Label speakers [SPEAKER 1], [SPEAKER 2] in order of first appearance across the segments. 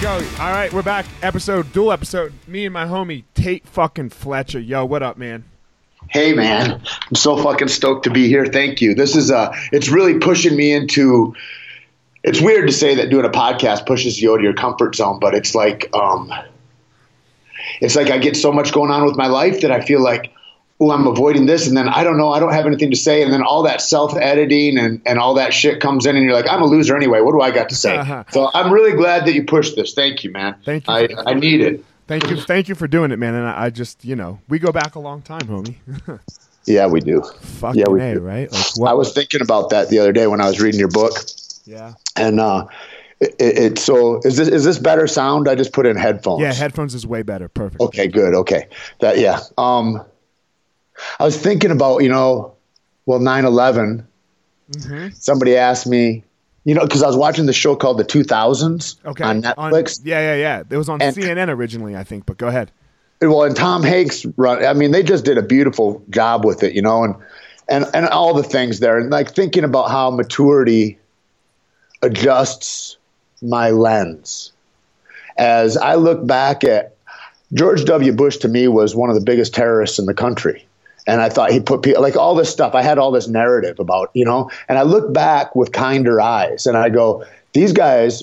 [SPEAKER 1] We go. All right, we're back. Episode, dual episode. Me and my homie Tait fucking Fletcher. Yo, what up, man?
[SPEAKER 2] Hey man, I'm so fucking stoked to be here. Thank you. This is uh it's really pushing me into it's weird to say that doing a podcast pushes you out of your comfort zone, but it's like um, it's like I get so much going on with my life that I feel like, oh, I'm avoiding this, and then I don't know, I don't have anything to say, and then all that self editing and and all that shit comes in, and you're like, I'm a loser anyway. What do I got to say? so I'm really glad that you pushed this. Thank you, man.
[SPEAKER 1] Thank you.
[SPEAKER 2] I, I need it.
[SPEAKER 1] Thank you, thank you for doing it, man. And I, I just, you know, we go back a long time, homie.
[SPEAKER 2] yeah, we do.
[SPEAKER 1] Fucking
[SPEAKER 2] yeah, we
[SPEAKER 1] a,
[SPEAKER 2] do.
[SPEAKER 1] right? Like,
[SPEAKER 2] I was thinking about that the other day when I was reading your book.
[SPEAKER 1] Yeah.
[SPEAKER 2] And uh, it, it, so is this is this better sound? I just put in headphones.
[SPEAKER 1] Yeah, headphones is way better. Perfect.
[SPEAKER 2] Okay, good. Okay, that yeah. Um, I was thinking about you know, well, 9-11.
[SPEAKER 1] Mm-hmm.
[SPEAKER 2] Somebody asked me, you know, because I was watching the show called The Two Thousands
[SPEAKER 1] Okay.
[SPEAKER 2] on Netflix.
[SPEAKER 1] yeah, yeah, yeah. It was on
[SPEAKER 2] And-
[SPEAKER 1] CNN originally, I think. But go ahead.
[SPEAKER 2] well, and Tom Hanks run. I mean, they just did a beautiful job with it, you know, and and and all the things there, and like thinking about how maturity adjusts my lens as I look back at George W. Bush. To me, was one of the biggest terrorists in the country. And I thought he put people like all this stuff. I had all this narrative about, you know, and I look back with kinder eyes and I go, these guys,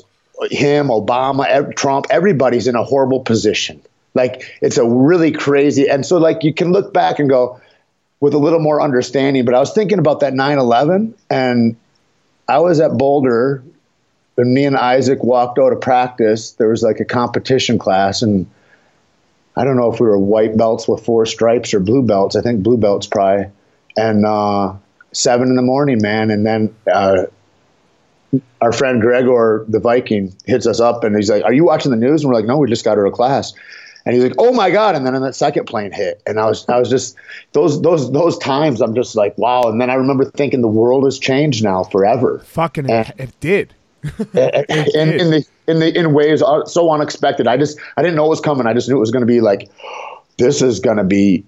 [SPEAKER 2] him, Obama, Trump, everybody's in a horrible position. Like it's a really crazy. And so, like, you can look back and go with a little more understanding. But I was thinking about that 9 11 and I was at Boulder and me and Isaac walked out of practice. There was like a competition class and I don't know if we were white belts with four stripes or blue belts. I think blue belts probably. And uh, seven in the morning, man. And then uh, our friend Gregor, the Viking, hits us up and he's like, "Are you watching the news?" And we're like, "No, we just got out of class." And he's like, "Oh my god!" And then in that second plane hit, and I was I was just those those those times. I'm just like, wow. And then I remember thinking the world has changed now forever.
[SPEAKER 1] Fucking,
[SPEAKER 2] And-
[SPEAKER 1] it, it did.
[SPEAKER 2] in, in the in the in ways uh, so unexpected. I just I didn't know it was coming. I just knew it was going to be like this is going to be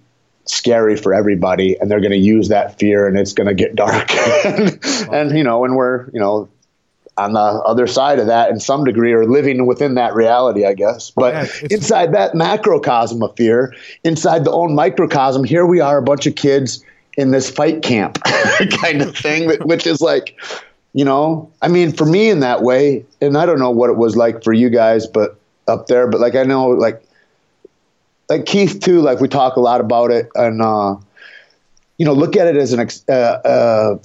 [SPEAKER 2] scary for everybody, and they're going to use that fear, and it's going to get dark. and, and you know, and we're you know on the other side of that in some degree, or living within that reality, I guess. But
[SPEAKER 1] Yeah,
[SPEAKER 2] inside that macrocosm of fear, inside the own microcosm, here we are, a bunch of kids in this fight camp kind of thing, which is like you know? I mean for me in that way and i don't know what it was like for you guys but up there but like i know like like keith too like we talk a lot about it and uh you know look at it as an ex- uh, uh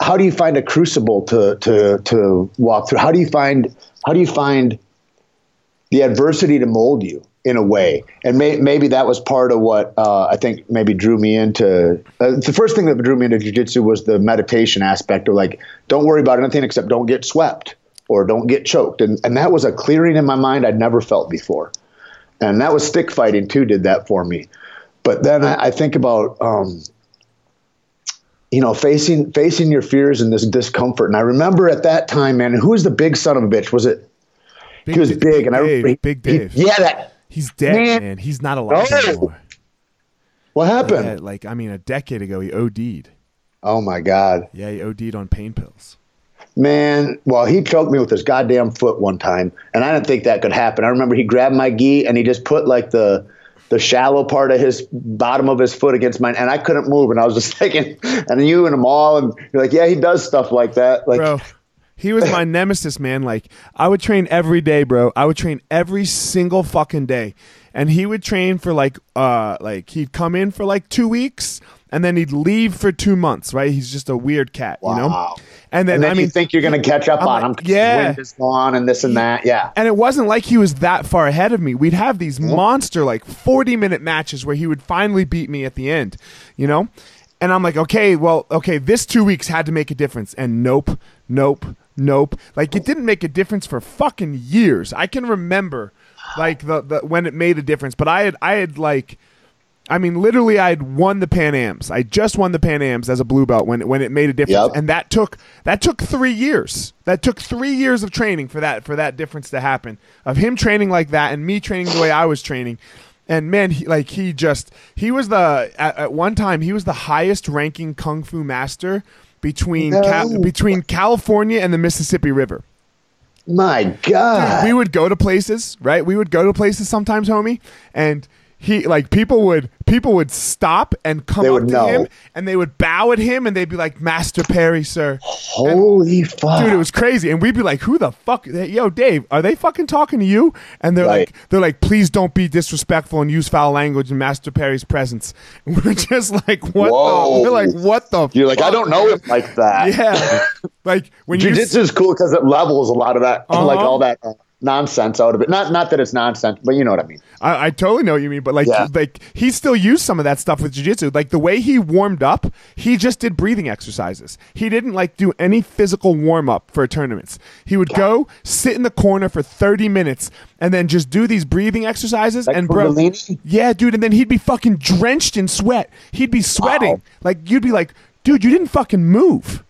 [SPEAKER 2] how do you find a crucible to to to walk through? How do you find how do you find the adversity to mold you in a way. And may, maybe that was part of what uh, I think maybe drew me into. Uh, the first thing that drew me into jujitsu was the meditation aspect of like, don't worry about anything except don't get swept or don't get choked. And, and that was a clearing in my mind I'd never felt before. And that was stick fighting too, did that for me. But then I, I think about, um, you know, facing facing your fears and this discomfort. And I remember at that time, man, who was the big son of a bitch? Was it?
[SPEAKER 1] Big,
[SPEAKER 2] he was big, and I
[SPEAKER 1] Dave,
[SPEAKER 2] he-
[SPEAKER 1] Big
[SPEAKER 2] he-
[SPEAKER 1] Dave.
[SPEAKER 2] yeah, that.
[SPEAKER 1] He's dead, man.
[SPEAKER 2] Man.
[SPEAKER 1] He's not alive
[SPEAKER 2] No.
[SPEAKER 1] anymore.
[SPEAKER 2] What happened?
[SPEAKER 1] Yeah, like I mean, a decade ago, he OD'd.
[SPEAKER 2] Oh my god.
[SPEAKER 1] Yeah, he OD'd on pain pills.
[SPEAKER 2] Man, well, he choked me with his goddamn foot one time, and I didn't think that could happen. I remember he grabbed my gi and he just put like the the shallow part of his bottom of his foot against mine, and I couldn't move. And I was just thinking, and you and them all, and you're like, yeah, he does stuff like that. Like,
[SPEAKER 1] bro. He was my nemesis, man. Like I would train every day, bro. I would train every single fucking day, and he would train for like, uh, like he'd come in for like two weeks, and then he'd leave for two months. Right? He's just a weird cat, you know. And then,
[SPEAKER 2] and then
[SPEAKER 1] I mean,
[SPEAKER 2] you think you're gonna catch up
[SPEAKER 1] I'm
[SPEAKER 2] on
[SPEAKER 1] like,
[SPEAKER 2] him?
[SPEAKER 1] yeah.
[SPEAKER 2] wind is gone and this and that. Yeah,
[SPEAKER 1] and it wasn't like he was that far ahead of me. We'd have these monster like 40 minute matches where he would finally beat me at the end, you know? And I'm like, okay, well, okay, this two weeks had to make a difference. And nope, nope, nope. Like it didn't make a difference for fucking years. I can remember like the, the when it made a difference, but I had I had like I mean, literally, I had won the Pan Am's. I just won the Pan Am's as a blue belt when when it made a difference,
[SPEAKER 2] Yep.
[SPEAKER 1] and that took that took three years. That took three years of training for that for that difference to happen. Of him training like that and me training the way I was training. And man, he, like he just he was the at, at one time he was the highest ranking kung fu master between Ca-
[SPEAKER 2] No.
[SPEAKER 1] between California and the Mississippi River
[SPEAKER 2] my God.
[SPEAKER 1] we would go to places, right? We would go to places sometimes, homie, and he like people would people would stop and come
[SPEAKER 2] They
[SPEAKER 1] up to
[SPEAKER 2] know.
[SPEAKER 1] him and they would bow at him and they'd be like, "Master Perry, sir."
[SPEAKER 2] Holy fuck,
[SPEAKER 1] Dude, it was crazy, and we'd be like, "Who the fuck? Yo, Dave, are they fucking talking to you?" And they're
[SPEAKER 2] Right.
[SPEAKER 1] like, "They're like, please don't be disrespectful and use foul language in Master Perry's presence." And we're just like, "What
[SPEAKER 2] Whoa.
[SPEAKER 1] the?" We're like, "What the?"
[SPEAKER 2] You're like, I don't know
[SPEAKER 1] man?"
[SPEAKER 2] it like that.
[SPEAKER 1] Yeah, like when you
[SPEAKER 2] Jiu-jitsu is cool because it levels a lot of that, like
[SPEAKER 1] Uh-huh.
[SPEAKER 2] all that uh, nonsense out of it. Not not that it's nonsense, but you know what I mean.
[SPEAKER 1] I, I totally know what you mean, but like,
[SPEAKER 2] Yeah.
[SPEAKER 1] like he still used some of that stuff with jujitsu. Like the way he warmed up, he just did breathing exercises. He didn't like do any physical warm up for tournaments. He would go sit in the corner for thirty minutes and then just do these breathing exercises.
[SPEAKER 2] Like
[SPEAKER 1] and bro, yeah, dude, and then he'd be fucking drenched in sweat. He'd be sweating.
[SPEAKER 2] Wow.
[SPEAKER 1] Like you'd be like, dude, you didn't fucking move.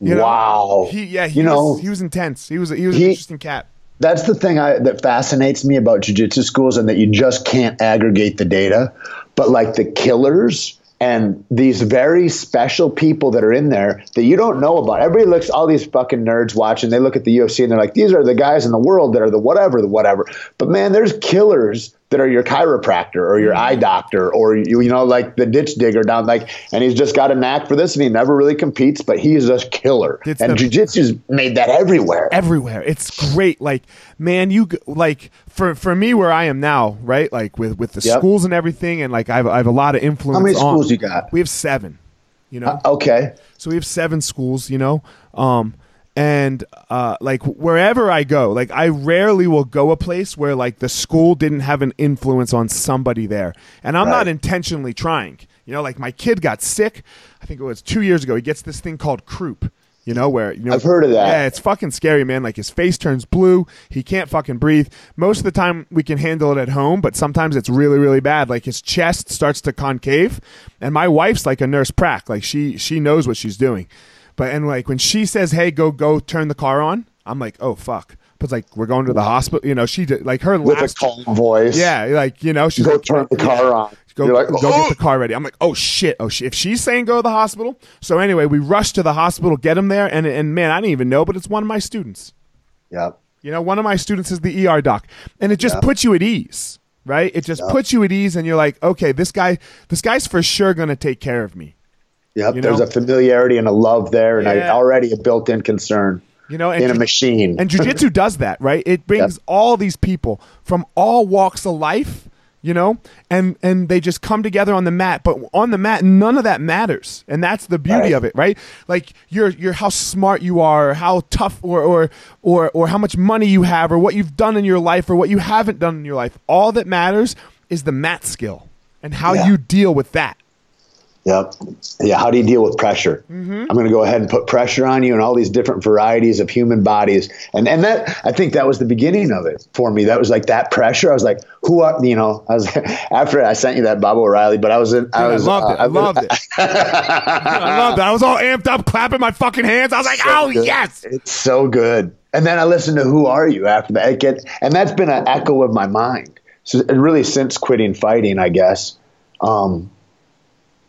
[SPEAKER 1] You know?
[SPEAKER 2] Wow.
[SPEAKER 1] He yeah, he
[SPEAKER 2] You
[SPEAKER 1] was,
[SPEAKER 2] know,
[SPEAKER 1] he was intense. He was he was an
[SPEAKER 2] he-
[SPEAKER 1] interesting cat.
[SPEAKER 2] That's the thing I, that fascinates me about jiu-jitsu schools and that you just can't aggregate the data. But like the killers and these very special people that are in there that you don't know about. Everybody looks, all these fucking nerds watching, they look at the UFC and they're like, these are the guys in the world that are the whatever, the whatever. But man, there's killers that are your chiropractor or your eye doctor or you, you know, like the ditch digger down like, and he's just got a knack for this and he never really competes, but he is a killer.
[SPEAKER 1] It's
[SPEAKER 2] and
[SPEAKER 1] the-
[SPEAKER 2] jiu-jitsu's made that everywhere.
[SPEAKER 1] everywhere. It's great. Like, man, you g- like for for me where I am now, right? Like with with the
[SPEAKER 2] Yep.
[SPEAKER 1] schools and everything, and like I have, I have a lot of influence.
[SPEAKER 2] How many
[SPEAKER 1] on-
[SPEAKER 2] schools you got?
[SPEAKER 1] We have seven. You know,
[SPEAKER 2] Okay.
[SPEAKER 1] so we have seven schools. You know, um, and uh, like wherever I go, like I rarely will go a place where like the school didn't have an influence on somebody there, and I'm not intentionally trying. You know, like my kid got sick. I think it was two years ago. He gets this thing called croup. You know where you know
[SPEAKER 2] I've heard of that.
[SPEAKER 1] Yeah, it's fucking scary, man. Like his face turns blue. He can't fucking breathe. Most of the time we can handle it at home, but sometimes it's really, really bad. Like his chest starts to concave, and my wife's like a nurse prac. Like she she knows what she's doing. But and like when she says, "Hey, go go turn the car on," I'm like, "Oh fuck." But like we're going to the hospital. You know, she did like her
[SPEAKER 2] with
[SPEAKER 1] last
[SPEAKER 2] a calm voice.
[SPEAKER 1] yeah, like you know, she's
[SPEAKER 2] Go
[SPEAKER 1] like,
[SPEAKER 2] turn the car on.
[SPEAKER 1] Go,
[SPEAKER 2] You're like,
[SPEAKER 1] go
[SPEAKER 2] "Oh!"
[SPEAKER 1] get the car ready. I'm like, oh shit, oh shit. If she's saying go to the hospital, so anyway, we rush to the hospital, get him there, and and man, I didn't even know, but it's one of my students.
[SPEAKER 2] Yep.
[SPEAKER 1] You know, one of my students is the ER doc, and it just
[SPEAKER 2] Yeah.
[SPEAKER 1] puts you at ease, right? It just puts you at ease, and you're like, okay, this guy, this guy's for sure gonna take care of me.
[SPEAKER 2] Yep.
[SPEAKER 1] You
[SPEAKER 2] There's a familiarity and a love there, and
[SPEAKER 1] Yeah.
[SPEAKER 2] I, already a built-in concern
[SPEAKER 1] You know, and
[SPEAKER 2] in a machine.
[SPEAKER 1] And jujitsu does that, right? It brings all these people from all walks of life, you know, and and they just come together on the mat. But on the mat, none of that matters, and that's the beauty
[SPEAKER 2] Right.
[SPEAKER 1] of it, right? Like you're you're how smart you are, how tough, or or or or how much money you have, or what you've done in your life, or what you haven't done in your life. All that matters is the mat skill and how
[SPEAKER 2] Yeah.
[SPEAKER 1] you deal with that.
[SPEAKER 2] Yep. Yeah. How do you deal with pressure?
[SPEAKER 1] Mm-hmm.
[SPEAKER 2] I'm going to go ahead and put pressure on you and all these different varieties of human bodies. And and that I think that was the beginning of it for me. That was like that pressure. I was like, who are you know? I was after I sent you that Baba O'Riley, but I was in. I
[SPEAKER 1] Dude, I
[SPEAKER 2] was.
[SPEAKER 1] loved it.
[SPEAKER 2] uh,
[SPEAKER 1] I loved it. I loved it. I was all amped up, clapping my fucking hands. I was like, "Oh
[SPEAKER 2] good.
[SPEAKER 1] yes!"
[SPEAKER 2] It's so good. And then I listened to Who Are You after that. It get, and that's been an echo of my mind. So really since quitting fighting, I guess, um,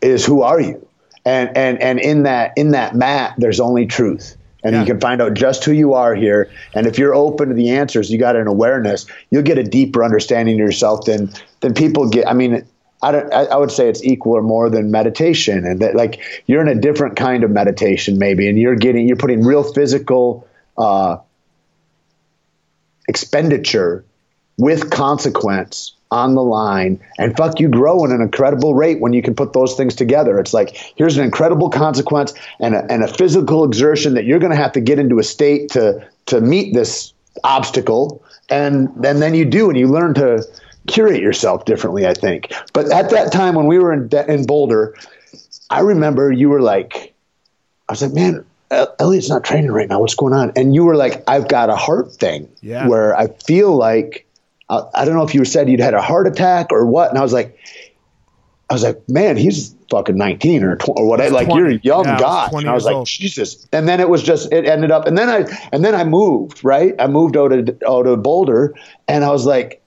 [SPEAKER 2] is Who Are You? And and and in that in that mat, there's only truth. And
[SPEAKER 1] Yeah.
[SPEAKER 2] you can find out just who you are here. And if you're open to the answers, you got an awareness, you'll get a deeper understanding of yourself than than people get. I mean, I, don't, I, I would say it's equal or more than meditation, and that like you're in a different kind of meditation maybe, and you're getting you're putting real physical uh, expenditure with consequence on the line and fuck you grow at an incredible rate when you can put those things together it's like here's an incredible consequence and a, and a physical exertion that you're going to have to get into a state to to meet this obstacle and and then you do and you learn to curate yourself differently i think but at that time when we were in, in boulder i remember you were like i was like man Eliot's not training right now. What's going on? And you were like, I've got a heart thing
[SPEAKER 1] Yeah.
[SPEAKER 2] where I feel like, I, I don't know if you said you'd had a heart attack or what. And I was like, I was like, man, he's fucking 19 or 20 or whatever. Like
[SPEAKER 1] 20.
[SPEAKER 2] you're a young
[SPEAKER 1] Yeah, I was
[SPEAKER 2] guy.
[SPEAKER 1] 20
[SPEAKER 2] And I was like,
[SPEAKER 1] old.
[SPEAKER 2] Jesus. And then it was just, it ended up, and then I, and then I moved, right? I moved out of, out of Boulder and I was like,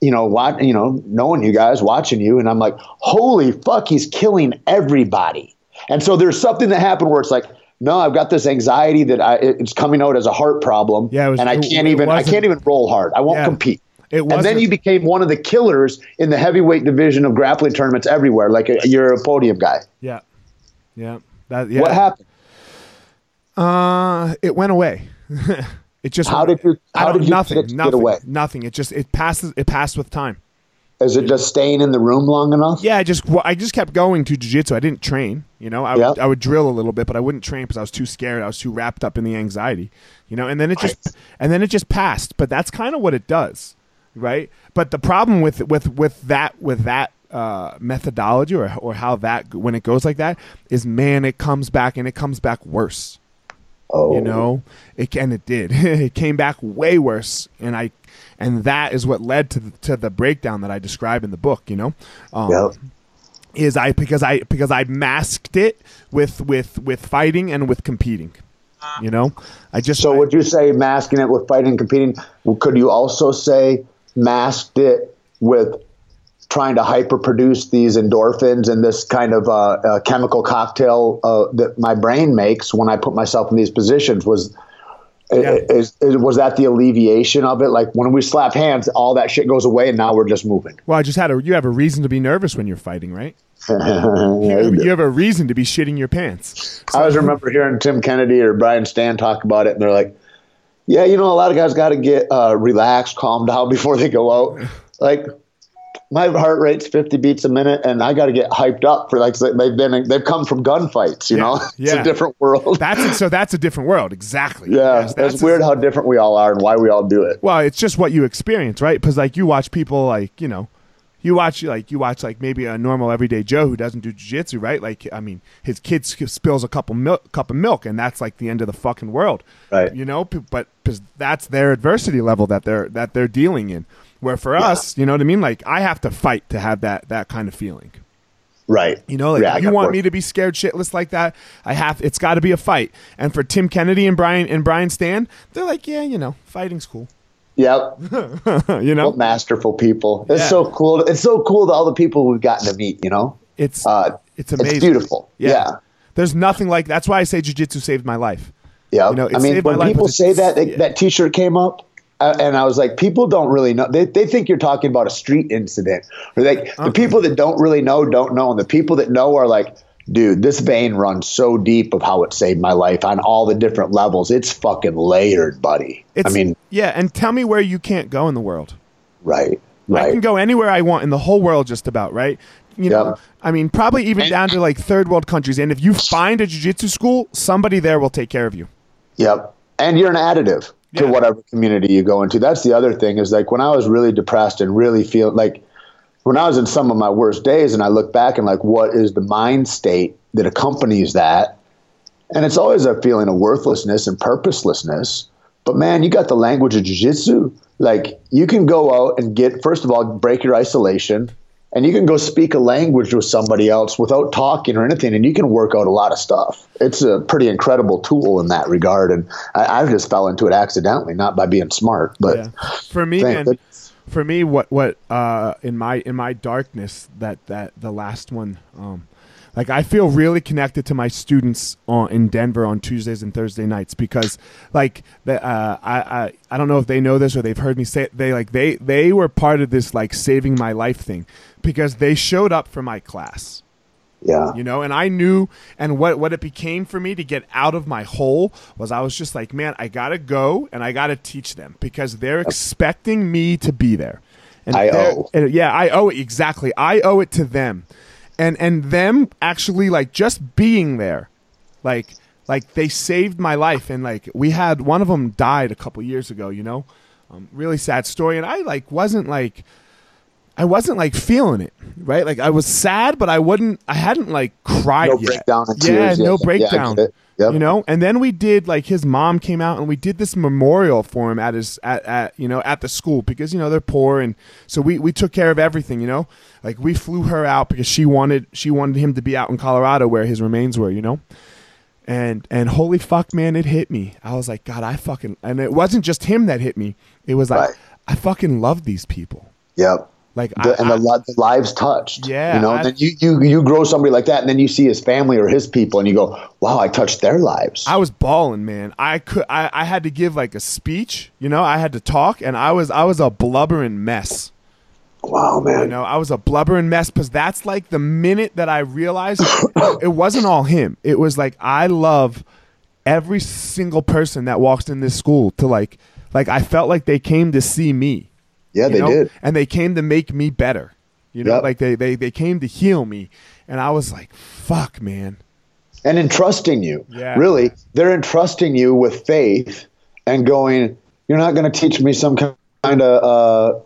[SPEAKER 2] you know, what, you know, knowing you guys, watching you, and I'm like, holy fuck, he's killing everybody. And so there's something that happened where it's like, no, I've got this anxiety that I, it's coming out as a heart problem,
[SPEAKER 1] Yeah, was-
[SPEAKER 2] and I can't
[SPEAKER 1] it
[SPEAKER 2] even, I can't even roll hard. I won't
[SPEAKER 1] Yeah.
[SPEAKER 2] compete.
[SPEAKER 1] It
[SPEAKER 2] And then you became one of the killers in the heavyweight division of grappling tournaments everywhere. Like a, you're a podium guy.
[SPEAKER 1] Yeah, yeah. That yeah.
[SPEAKER 2] What happened?
[SPEAKER 1] Uh, it went away. it just
[SPEAKER 2] How did you- how did you
[SPEAKER 1] nothing nothing
[SPEAKER 2] away?
[SPEAKER 1] nothing. It just it passes it passed with time.
[SPEAKER 2] Is it just staying in the room long enough?
[SPEAKER 1] Yeah, I just well, I just kept going to jujitsu. I didn't train. You know, I would, I would drill a little bit, but I wouldn't train because I was too scared. I was too wrapped up in the anxiety. You know, and then it just and then it just passed. But that's kind of what it does, right? But the problem with with with that with that uh, methodology or or how that when it goes like that is, man, it comes back and it comes back worse.
[SPEAKER 2] Oh,
[SPEAKER 1] you know it and it did it came back way worse and i and that is what led to the, to the breakdown that i describe in the book you know um,
[SPEAKER 2] Yep.
[SPEAKER 1] is i because i because i masked it with with with fighting and with competing you know i just
[SPEAKER 2] So would you say masking it with fighting and competing? Could you also say masked it with trying to hyperproduce these endorphins and this kind of uh, uh, chemical cocktail uh, that my brain makes when I put myself in these positions? Was
[SPEAKER 1] Yeah.
[SPEAKER 2] is, is, was that the alleviation of it? Like when we slap hands, all that shit goes away, and now we're just moving.
[SPEAKER 1] well i just had a you have a reason to be nervous when you're fighting right
[SPEAKER 2] Yeah,
[SPEAKER 1] you have a reason to be shitting your pants
[SPEAKER 2] I always remember hearing Tim Kennedy or Brian Stann talk about it, and they're like, "Yeah, you know, a lot of guys got to get uh, relaxed, calm down before they go out." Like, my heart rate's fifty beats a minute, and I got to get hyped up for like they've been they've come from gunfights. You
[SPEAKER 1] Yeah,
[SPEAKER 2] know, it's
[SPEAKER 1] yeah.
[SPEAKER 2] a different world.
[SPEAKER 1] that's so that's a different world exactly
[SPEAKER 2] yeah,
[SPEAKER 1] Yes,
[SPEAKER 2] it's weird how different we all are and why we all do it.
[SPEAKER 1] Well, it's just what you experience, right? Because like you watch people like you know, You watch like you watch like maybe a normal everyday Joe who doesn't do jiu-jitsu, right? Like I mean, his kid spills a couple milk, cup of milk, and that's like the end of the fucking world,
[SPEAKER 2] Right.
[SPEAKER 1] You know, but because that's their adversity level that they're that they're dealing in. Where for us, you know what I mean? Like I have to fight to have that that kind of feeling.
[SPEAKER 2] Right.
[SPEAKER 1] You know, like
[SPEAKER 2] Yeah,
[SPEAKER 1] you want
[SPEAKER 2] work.
[SPEAKER 1] me to be scared shitless like that, I have. It's got to be a fight. And for Tim Kennedy and Brian and Brian Stann, they're like, yeah, you know, fighting's cool.
[SPEAKER 2] Yep.
[SPEAKER 1] you know,
[SPEAKER 2] Masterful people. It's
[SPEAKER 1] Yeah.
[SPEAKER 2] so cool. It's so cool to all the people we've gotten to meet, you know?
[SPEAKER 1] it's
[SPEAKER 2] Uh,
[SPEAKER 1] it's amazing.
[SPEAKER 2] It's beautiful. Yeah.
[SPEAKER 1] There's nothing like. That's why I say jujitsu saved my life.
[SPEAKER 2] Yeah.
[SPEAKER 1] You know,
[SPEAKER 2] I mean, when people say that, they,
[SPEAKER 1] yeah.
[SPEAKER 2] that t shirt came up. Uh, and I was like, people don't really know. They, they think you're talking about a street incident. Or like
[SPEAKER 1] Uh-huh.
[SPEAKER 2] the people that don't really know don't know, and the people that know are like, dude, this vein runs so deep of how it saved my life on all the different levels. It's fucking layered, buddy.
[SPEAKER 1] It's,
[SPEAKER 2] I mean,
[SPEAKER 1] yeah. And tell me where you can't go in the world.
[SPEAKER 2] right,
[SPEAKER 1] I can go anywhere I want in the whole world, just about. Right. You know,
[SPEAKER 2] Yep.
[SPEAKER 1] I mean, probably even down to like third world countries. And if you find a jujitsu school, somebody there will take care of you.
[SPEAKER 2] Yep. And you're an additive to whatever community you go into. That's the other thing is like when I was really depressed and really feel like when I was in some of my worst days and I look back and like what is the mind state that accompanies that? And it's always a feeling of worthlessness and purposelessness. But man, you got the language of jiu-jitsu. Like you can go out and get first of all break your isolation and you can go speak a language with somebody else without talking or anything and you can work out a lot of stuff it's a pretty incredible tool in that regard and i, I just fell into it accidentally not by being smart but
[SPEAKER 1] Yeah. For me, man. For me, what what uh, in my in my darkness that that the last one, um, like I feel really connected to my students on, in Denver on Tuesdays and Thursday nights because like the, uh, I, I I don't know if they know this or they've heard me say it, they like they they were part of this like saving my life thing because they showed up for my class
[SPEAKER 2] yeah.
[SPEAKER 1] You know and i knew and what what it became for me to get out of my hole was i was just like man i gotta go and i gotta teach them because they're expecting me to be there. And
[SPEAKER 2] I owe.
[SPEAKER 1] and yeah i owe it exactly. I owe it to them. And and them actually like just being there like like they saved my life and like we had one of them died a couple years ago you know? Um, really sad story. And i like wasn't like I wasn't like feeling it, right? Like I was sad, but I wouldn't. I hadn't like cried
[SPEAKER 2] no
[SPEAKER 1] yet.
[SPEAKER 2] breakdown
[SPEAKER 1] yeah,
[SPEAKER 2] tears
[SPEAKER 1] no.
[SPEAKER 2] Yeah,
[SPEAKER 1] breakdown.
[SPEAKER 2] it. Yep.
[SPEAKER 1] You know, and then we did like his mom came out and we did this memorial for him at his at, at you know at the school because you know they're poor and so we we took care of everything. You know, like we flew her out because she wanted she wanted him to be out in Colorado where his remains were. You know. And and holy fuck, man, it hit me. I was like, God, I fucking and it wasn't just him that hit me. It was like
[SPEAKER 2] Right.
[SPEAKER 1] I fucking love these people.
[SPEAKER 2] yep
[SPEAKER 1] Like
[SPEAKER 2] the,
[SPEAKER 1] I,
[SPEAKER 2] and the, the lives touched
[SPEAKER 1] Yeah,
[SPEAKER 2] you know
[SPEAKER 1] I-
[SPEAKER 2] then you, you you grow somebody like that and then you see his family or his people and you go wow i touched their lives
[SPEAKER 1] I was balling, man. I could I, I had to give like a speech, you know, I had to talk and I was I was a blubbering mess.
[SPEAKER 2] wow man
[SPEAKER 1] You know, I was a blubbering mess because that's like the minute that I realized it wasn't all him. It was like I love every single person that walks in this school to like like I felt like they came to see me.
[SPEAKER 2] Yeah they
[SPEAKER 1] know?
[SPEAKER 2] did
[SPEAKER 1] And they came to make me better. You know,
[SPEAKER 2] Yep.
[SPEAKER 1] like they, they they came to heal me. And I was like, fuck, man.
[SPEAKER 2] and entrusting you.
[SPEAKER 1] Yeah.
[SPEAKER 2] Really, they're entrusting you with faith and going, you're not going to teach me some kind of uh,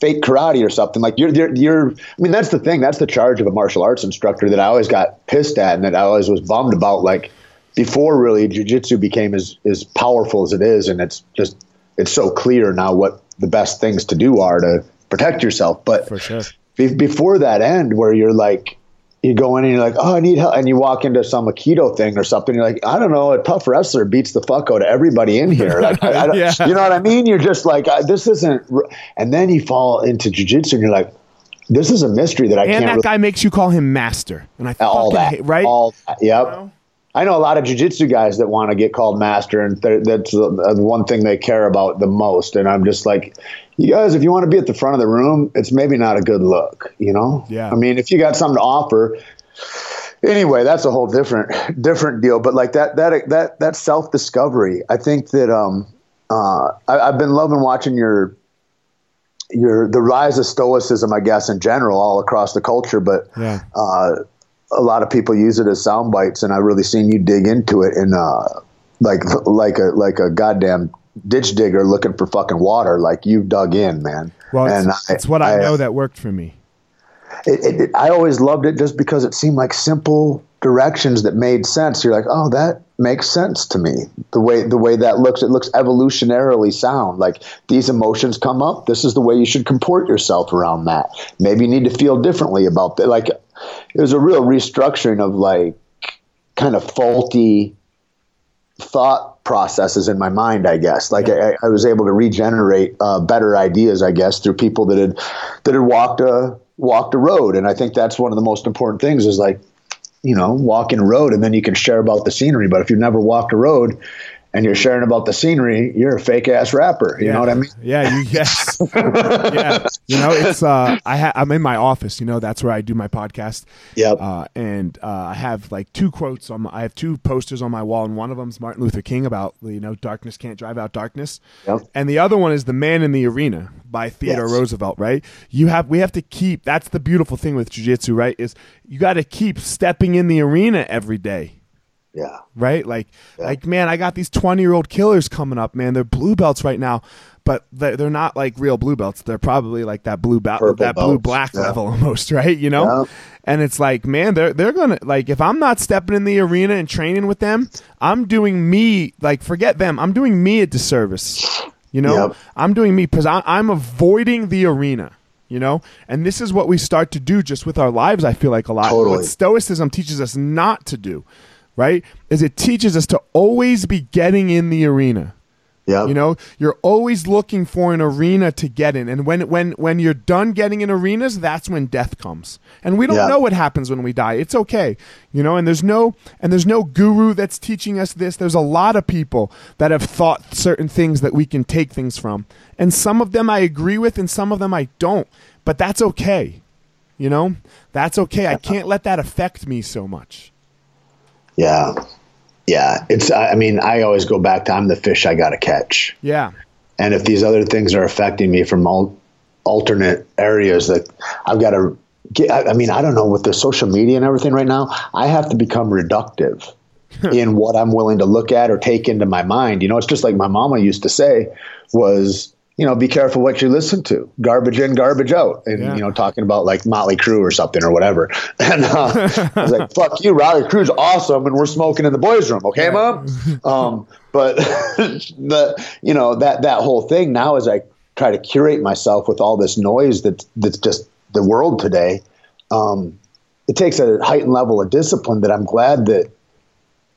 [SPEAKER 2] fake karate or something. Like you're, you're, you're, I mean, that's the thing. That's the charge of a martial arts instructor that I always got pissed at and that I always was bummed about. Like before really jujitsu became as, as powerful as it is. And it's just, it's so clear now what the best things to do are to protect yourself. But
[SPEAKER 1] For sure.
[SPEAKER 2] be- before that end where you're like you go in and you're like oh i need help and you walk into some aikido thing or something you're like i don't know a tough wrestler beats the fuck out of everybody in here like I, I don't,
[SPEAKER 1] Yeah.
[SPEAKER 2] you know what i mean you're just like this isn't r-" and then you fall into jiu-jitsu and you're like this is a mystery that i
[SPEAKER 1] And
[SPEAKER 2] can't And
[SPEAKER 1] that
[SPEAKER 2] really,
[SPEAKER 1] guy makes you call him master. And I
[SPEAKER 2] all
[SPEAKER 1] fucking
[SPEAKER 2] that
[SPEAKER 1] hate right?
[SPEAKER 2] all that, yep
[SPEAKER 1] know?
[SPEAKER 2] I know a lot of jujitsu guys that want to get called master, and th- that's the, the one thing they care about the most. And I'm just like, you guys, if you want to be at the front of the room, it's maybe not a good look, you know?
[SPEAKER 1] Yeah.
[SPEAKER 2] I mean, if you got something to offer, anyway, that's a whole different different deal. But like that that that that self discovery, I think that um, uh, I, I've been loving watching your your the rise of stoicism, I guess, in general, all across the culture, but
[SPEAKER 1] Yeah.
[SPEAKER 2] uh, a lot of people use it as sound bites, and I've really seen you dig into it and uh, like like a like a goddamn ditch digger looking for fucking water. Like you dug in, man.
[SPEAKER 1] Well, it's, I, it's what I, I, know that worked for me.
[SPEAKER 2] It, it, I always loved it just because it seemed like simple directions that made sense. You're like, oh, that makes sense to me. The way the way that looks, it looks evolutionarily sound. Like these emotions come up. This is the way you should comport yourself around that. Maybe you need to feel differently about that. Like it was a real restructuring of like kind of faulty thought processes in my mind i guess. Like yeah. I, I, was able to regenerate uh, better ideas i guess through people that had that had walked a walked a road. And i think that's one of the most important things is like you know walking a road and then you can share about the scenery. But if you've never walked a road and you're sharing about the scenery, you're a fake ass rapper. You
[SPEAKER 1] yeah.
[SPEAKER 2] know what I mean?
[SPEAKER 1] Yeah, you yes. yeah. You know, it's uh I ha- I'm in my office, you know, that's where I do my podcast.
[SPEAKER 2] Yep.
[SPEAKER 1] Uh, and uh, I have like two quotes on my, I have two posters on my wall and one of them's Martin Luther King about, you know, darkness can't drive out darkness. Yep. And the other one is The Man in the Arena by Theodore yes. Roosevelt, right? You have we have to keep that's the beautiful thing with jiu-jitsu, right? Is you got to keep stepping in the arena every day
[SPEAKER 2] yeah.
[SPEAKER 1] Right? Like yeah. like man, I got these 20-year-old killers coming up, man. They're blue belts right now, but they're not like real blue belts. They're probably like that blue belt that belts. blue black yeah. level almost, right? You know? Yeah. And it's like, man, they're they're going to like if I'm not stepping in the arena and training with them, I'm doing me like forget them. I'm doing me a disservice. You know? I'm doing me because I'm avoiding the arena you know and this is what we start to do just with our lives i feel like a lot totally. what stoicism teaches us not to do right? Is it teaches us to always be getting in the arena.
[SPEAKER 2] Yeah.
[SPEAKER 1] You know, you're always looking for an arena to get in. And when when when you're done getting in arenas, that's when death comes. And we don't yeah. know what happens when we die. It's okay. You know, and there's no and there's no guru that's teaching us this. There's a lot of people that have thought certain things that we can take things from. And some of them I agree with and some of them I don't. But that's okay. You know? That's okay. I can't let that affect me so much.
[SPEAKER 2] Yeah. Yeah. It's, I mean, I always go back to I'm the fish I got to catch.
[SPEAKER 1] Yeah.
[SPEAKER 2] And if these other things are affecting me from all alternate areas that I've got to get, I, I mean, I don't know with the social media and everything right now, I have to become reductive in what I'm willing to look at or take into my mind. You know, it's just like my mama used to say was, you know, be careful what you listen to. Garbage in, garbage out. And, yeah. you know, talking about like Motley Crue or something or whatever. And uh, I was like, fuck you, Motley Crue's awesome. And we're smoking in the boys' room. Okay, yeah. mom? Um, but the, you know, that, that whole thing now as I try to curate myself with all this noise that, that's just the world today, um, it takes a heightened level of discipline that I'm glad that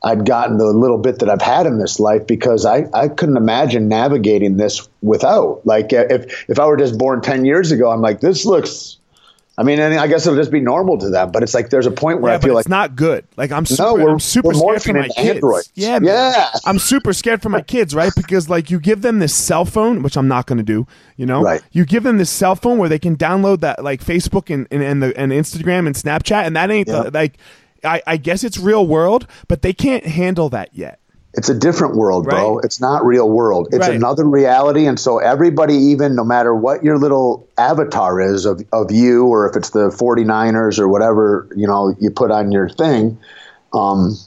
[SPEAKER 2] I'd gotten the little bit that I've had in this life because I, I couldn't imagine navigating this without. Like uh, if if I were just born ten years ago, I'm like this looks. I mean, I guess it'll just be normal to them. But it's like there's a point where
[SPEAKER 1] yeah,
[SPEAKER 2] I feel
[SPEAKER 1] like
[SPEAKER 2] it's
[SPEAKER 1] not good. Like I'm super, no, I'm super scared for my kids. Android. Yeah, yeah. I'm super scared for my kids, right? Because like you give them this cell phone, which I'm not going to do. You know,
[SPEAKER 2] right?
[SPEAKER 1] You give them this cell phone where they can download that like Facebook and and, and the and Instagram and Snapchat, and that ain't yep. the, like I, I guess it's real world, but they can't handle that yet.
[SPEAKER 2] It's a different world, right. bro. It's not real world. It's right. another reality. And so everybody, even no matter what your little avatar is of, of you, or if it's the 49ers or whatever, you know, you put on your thing, um,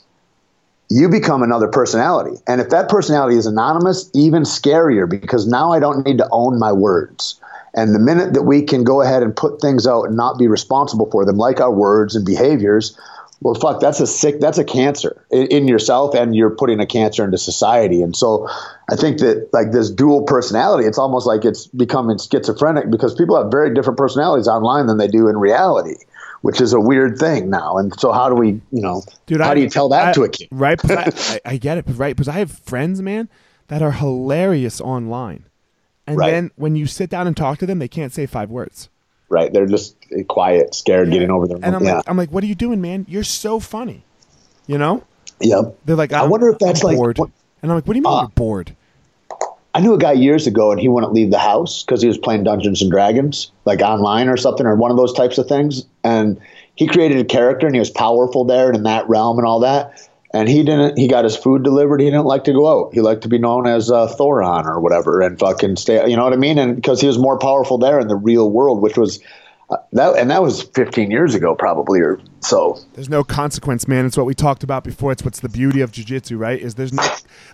[SPEAKER 2] you become another personality. And if that personality is anonymous, even scarier because now I don't need to own my words. And the minute that we can go ahead and put things out and not be responsible for them, like our words and behaviors, well, fuck, that's a sick, that's a cancer in, in, yourself, and you're putting a cancer into society. And so, I think that like this dual personality, it's almost like it's becoming schizophrenic because people have very different personalities online than they do in reality, which is a weird thing now. And so, how do we, you know, Dude, how I, do you tell that
[SPEAKER 1] I,
[SPEAKER 2] to a kid?
[SPEAKER 1] Right, I, I, get it, right? Because I have friends, man, that are hilarious online, and right. then when you sit down and talk to them, they can't say five words
[SPEAKER 2] right? They're just quiet, scared, yeah. getting over their.
[SPEAKER 1] And I'm
[SPEAKER 2] yeah.
[SPEAKER 1] like, I'm like, what are you doing, man? You're so funny, you know?
[SPEAKER 2] Yep.
[SPEAKER 1] They're like,
[SPEAKER 2] I wonder if that's
[SPEAKER 1] I'm
[SPEAKER 2] like,
[SPEAKER 1] bored. and I'm like, what do you mean uh, you're bored?
[SPEAKER 2] I knew a guy years ago, and he wouldn't leave the house because he was playing Dungeons and Dragons, like online or something, or one of those types of things. And he created a character, and he was powerful there and in that realm and all that and he didn't. He got his food delivered. He didn't like to go out. He liked to be known as uh, Thoron or whatever, and fucking stay. You know what I mean? And because he was more powerful there in the real world, which was, that and that was 15 years ago probably or so.
[SPEAKER 1] There's no consequence man. It's what we talked about before. It's what's the beauty of jiu-jitsu right? Is there's no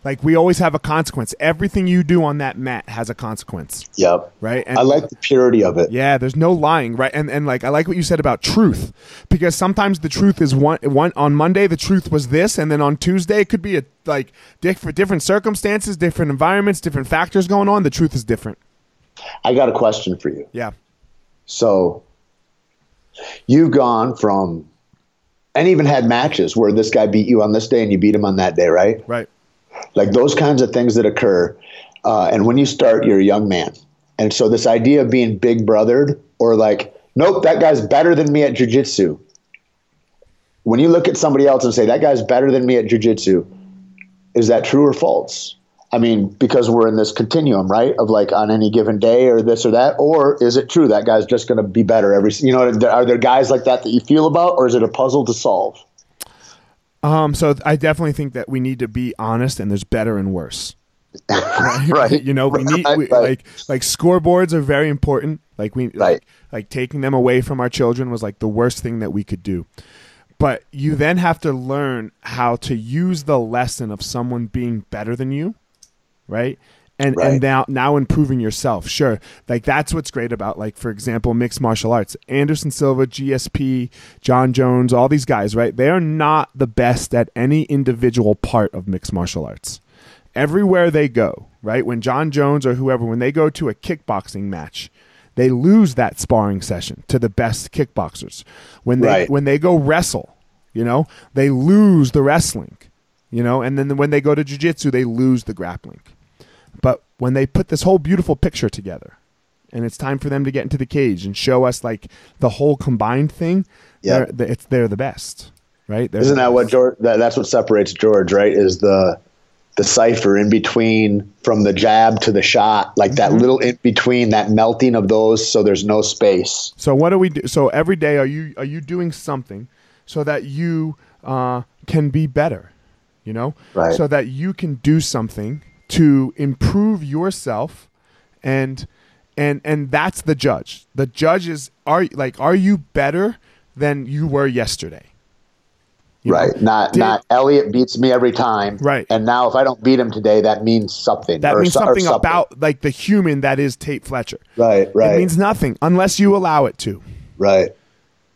[SPEAKER 1] like we always have a consequence. Everything you do on that mat has a consequence.
[SPEAKER 2] Yep.
[SPEAKER 1] Right?
[SPEAKER 2] And i like the purity of it.
[SPEAKER 1] Yeah there's no lying right? And and like i like what you said about truth. Because sometimes the truth is one one on monday the truth was this and then on tuesday it could be a like different different circumstances different environments different factors going on. The truth is different.
[SPEAKER 2] I got a question for you.
[SPEAKER 1] Yeah.
[SPEAKER 2] So you've gone from and even had matches where this guy beat you on this day and you beat him on that day, right?
[SPEAKER 1] Right.
[SPEAKER 2] Like those kinds of things that occur. Uh, and when you start, you're a young man. And so this idea of being big brothered or like, nope, that guy's better than me at jujitsu. When you look at somebody else and say, that guy's better than me at jujitsu, is that true or false? I mean, because we're in this continuum, right? Of like on any given day or this or that, or is it true that guy's just going to be better every? You know, are there guys like that that you feel about, or is it a puzzle to solve?
[SPEAKER 1] Um, so I definitely think that we need to be honest, and there's better and worse.
[SPEAKER 2] right. right.
[SPEAKER 1] You know, we need we, right. like like scoreboards are very important. Like we
[SPEAKER 2] right.
[SPEAKER 1] like, like taking them away from our children was like the worst thing that we could do. But you then have to learn how to use the lesson of someone being better than you right? And right. and now now improving yourself. Sure. Like that's what's great about like for example mixed martial arts. Anderson Silva, GSP, Jon Jones, all these guys, right? They are not the best at any individual part of mixed martial arts. Everywhere they go, right? When Jon Jones or whoever when they go to a kickboxing match, they lose that sparring session to the best kickboxers. When they right. when they go wrestle, you know, they lose the wrestling, you know, and then when they go to jiu-jitsu, they lose the grappling. But when they put this whole beautiful picture together, and it's time for them to get into the cage and show us like the whole combined thing, yeah, they're, it's they're the best, right? They're
[SPEAKER 2] Isn't that what George? That, that's what separates George, right? Is the the cipher in between from the jab to the shot, like that mm-hmm. little in between, that melting of those, so there's no space.
[SPEAKER 1] So what do we do? So every day, are you are you doing something so that you uh, can be better? You know,
[SPEAKER 2] right.
[SPEAKER 1] so that you can do something to improve yourself and and and that's the judge. The judge is are like are you better than you were yesterday?
[SPEAKER 2] You right. know? not Did, not eliot beats me every time.
[SPEAKER 1] Right.
[SPEAKER 2] And now if i don't beat him today that means something
[SPEAKER 1] that means something, something, about like the human that is tait fletcher.
[SPEAKER 2] Right right.
[SPEAKER 1] it means nothing unless you allow it to.
[SPEAKER 2] Right.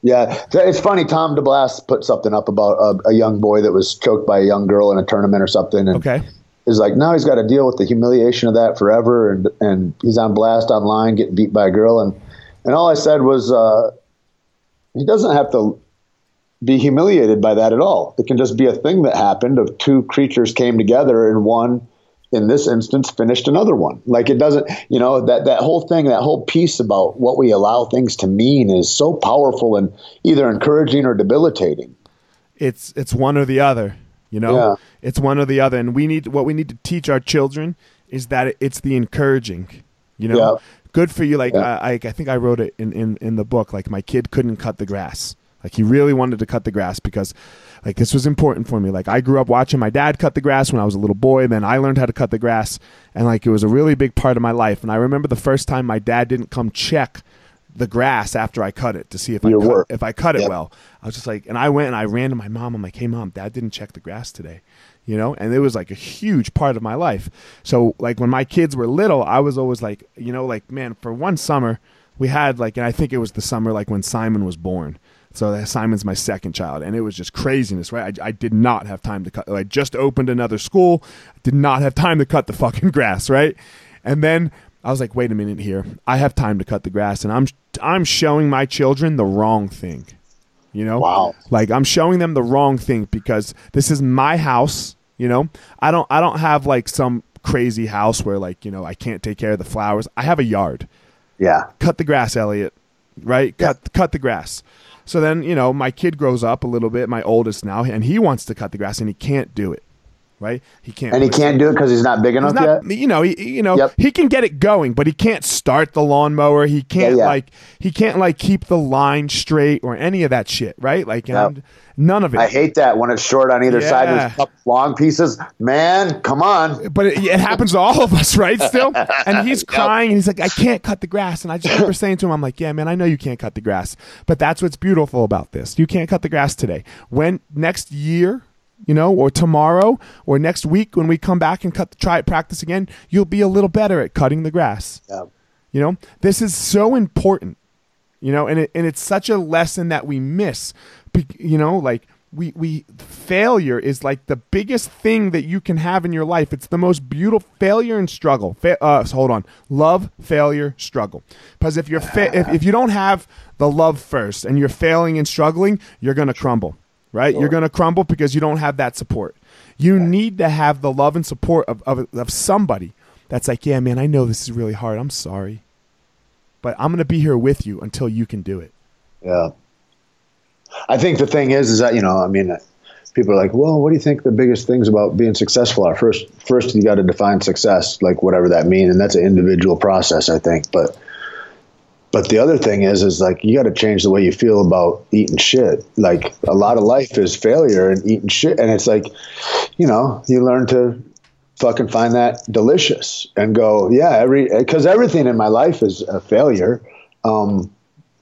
[SPEAKER 2] Yeah, it's funny. Tom DeBlass put something up about a, a, young boy that was choked by a young girl in a tournament or something. And,
[SPEAKER 1] okay
[SPEAKER 2] is like now he's got to deal with the humiliation of that forever, and and he's on blast online getting beat by a girl, and and all I said was uh, he doesn't have to be humiliated by that at all. It can just be a thing that happened of two creatures came together and one in this instance finished another one. Like it doesn't, you know, that that whole thing, that whole piece about what we allow things to mean is so powerful and either encouraging or debilitating.
[SPEAKER 1] It's it's one or the other. You know, yeah. It's one or the other, and we need what we need to teach our children is that it's the encouraging. You know, yeah. good for you. Like yeah. I, I think I wrote it in, in in the book. Like my kid couldn't cut the grass. Like he really wanted to cut the grass because like this was important for me. Like I grew up watching my dad cut the grass when I was a little boy, then I learned how to cut the grass and like it was a really big part of my life. And I remember the first time my dad didn't come check the grass after I cut it to see if
[SPEAKER 2] Your
[SPEAKER 1] I cut,
[SPEAKER 2] work.
[SPEAKER 1] if I cut yep. it well. I was just like, and I went and I ran to my mom. I'm like, hey mom, dad didn't check the grass today, you know, and it was like a huge part of my life. So like when my kids were little, I was always like, you know, like man, for one summer we had like, and I think it was the summer like when Simon was born. So Simon's my second child, and it was just craziness, right? I, I did not have time to cut. I just opened another school, did not have time to cut the fucking grass, right? And then I was like, wait a minute here. I have time to cut the grass, and I'm I'm showing my children the wrong thing. You know,
[SPEAKER 2] wow.
[SPEAKER 1] Like I'm showing them the wrong thing because this is my house. You know, I don't I don't have like some crazy house where like you know I can't take care of the flowers. I have a yard.
[SPEAKER 2] Yeah.
[SPEAKER 1] Cut the grass, Eliot. Right. Cut cut the grass. So then you know my kid grows up a little bit, my oldest now, and he wants to cut the grass and he can't do it right? He can't.
[SPEAKER 2] And he can't do it because he's not big enough
[SPEAKER 1] not,
[SPEAKER 2] yet.
[SPEAKER 1] you know, he, you know,
[SPEAKER 2] Yep.
[SPEAKER 1] he can get it going, but he can't start the lawnmower. He can't
[SPEAKER 2] yeah.
[SPEAKER 1] like, he can't like keep the line straight or any of that shit, right? Like,
[SPEAKER 2] Yep.
[SPEAKER 1] none of it.
[SPEAKER 2] I hate that when it's short on either side. There's long pieces. Man, come on.
[SPEAKER 1] but it, it happens to all of us, right? Still, and he's crying, and he's like, "I can't cut the grass." And I just remember saying to him, "I'm like, yeah, man, I know you can't cut the grass, but that's what's beautiful about this. You can't cut the grass today. When next year." You know, or tomorrow, or next week when we come back and cut, the try it, practice again, you'll be a little better at cutting the grass.
[SPEAKER 2] Yeah.
[SPEAKER 1] You know, this is so important. You know, and it, and it's such a lesson that we miss. You know, like we we failure is like the biggest thing that you can have in your life. It's the most beautiful failure and struggle. Fa- uh, so hold on, love, failure, struggle. Because if you're fa- if, if you don't have the love first and you're failing and struggling, you're gonna crumble. Right, you're gonna crumble because you don't have that support. You need to have the love and support of, of, of somebody that's like, yeah, man, I know this is really hard. I'm sorry but I'm going to be here with you until you can do it.
[SPEAKER 2] Yeah. I think the thing is, is that, you know, I mean, people are like, well, what do you think the biggest things about being successful are? First, first you got to define success, like whatever that means. And that's an individual process, I think. But, but the other thing is, is like, you got to change the way you feel about eating shit. Like a lot of life is failure and eating shit. And it's like, you know, you learn to fucking find that delicious and go, yeah, every, cause everything in my life is a failure. Um,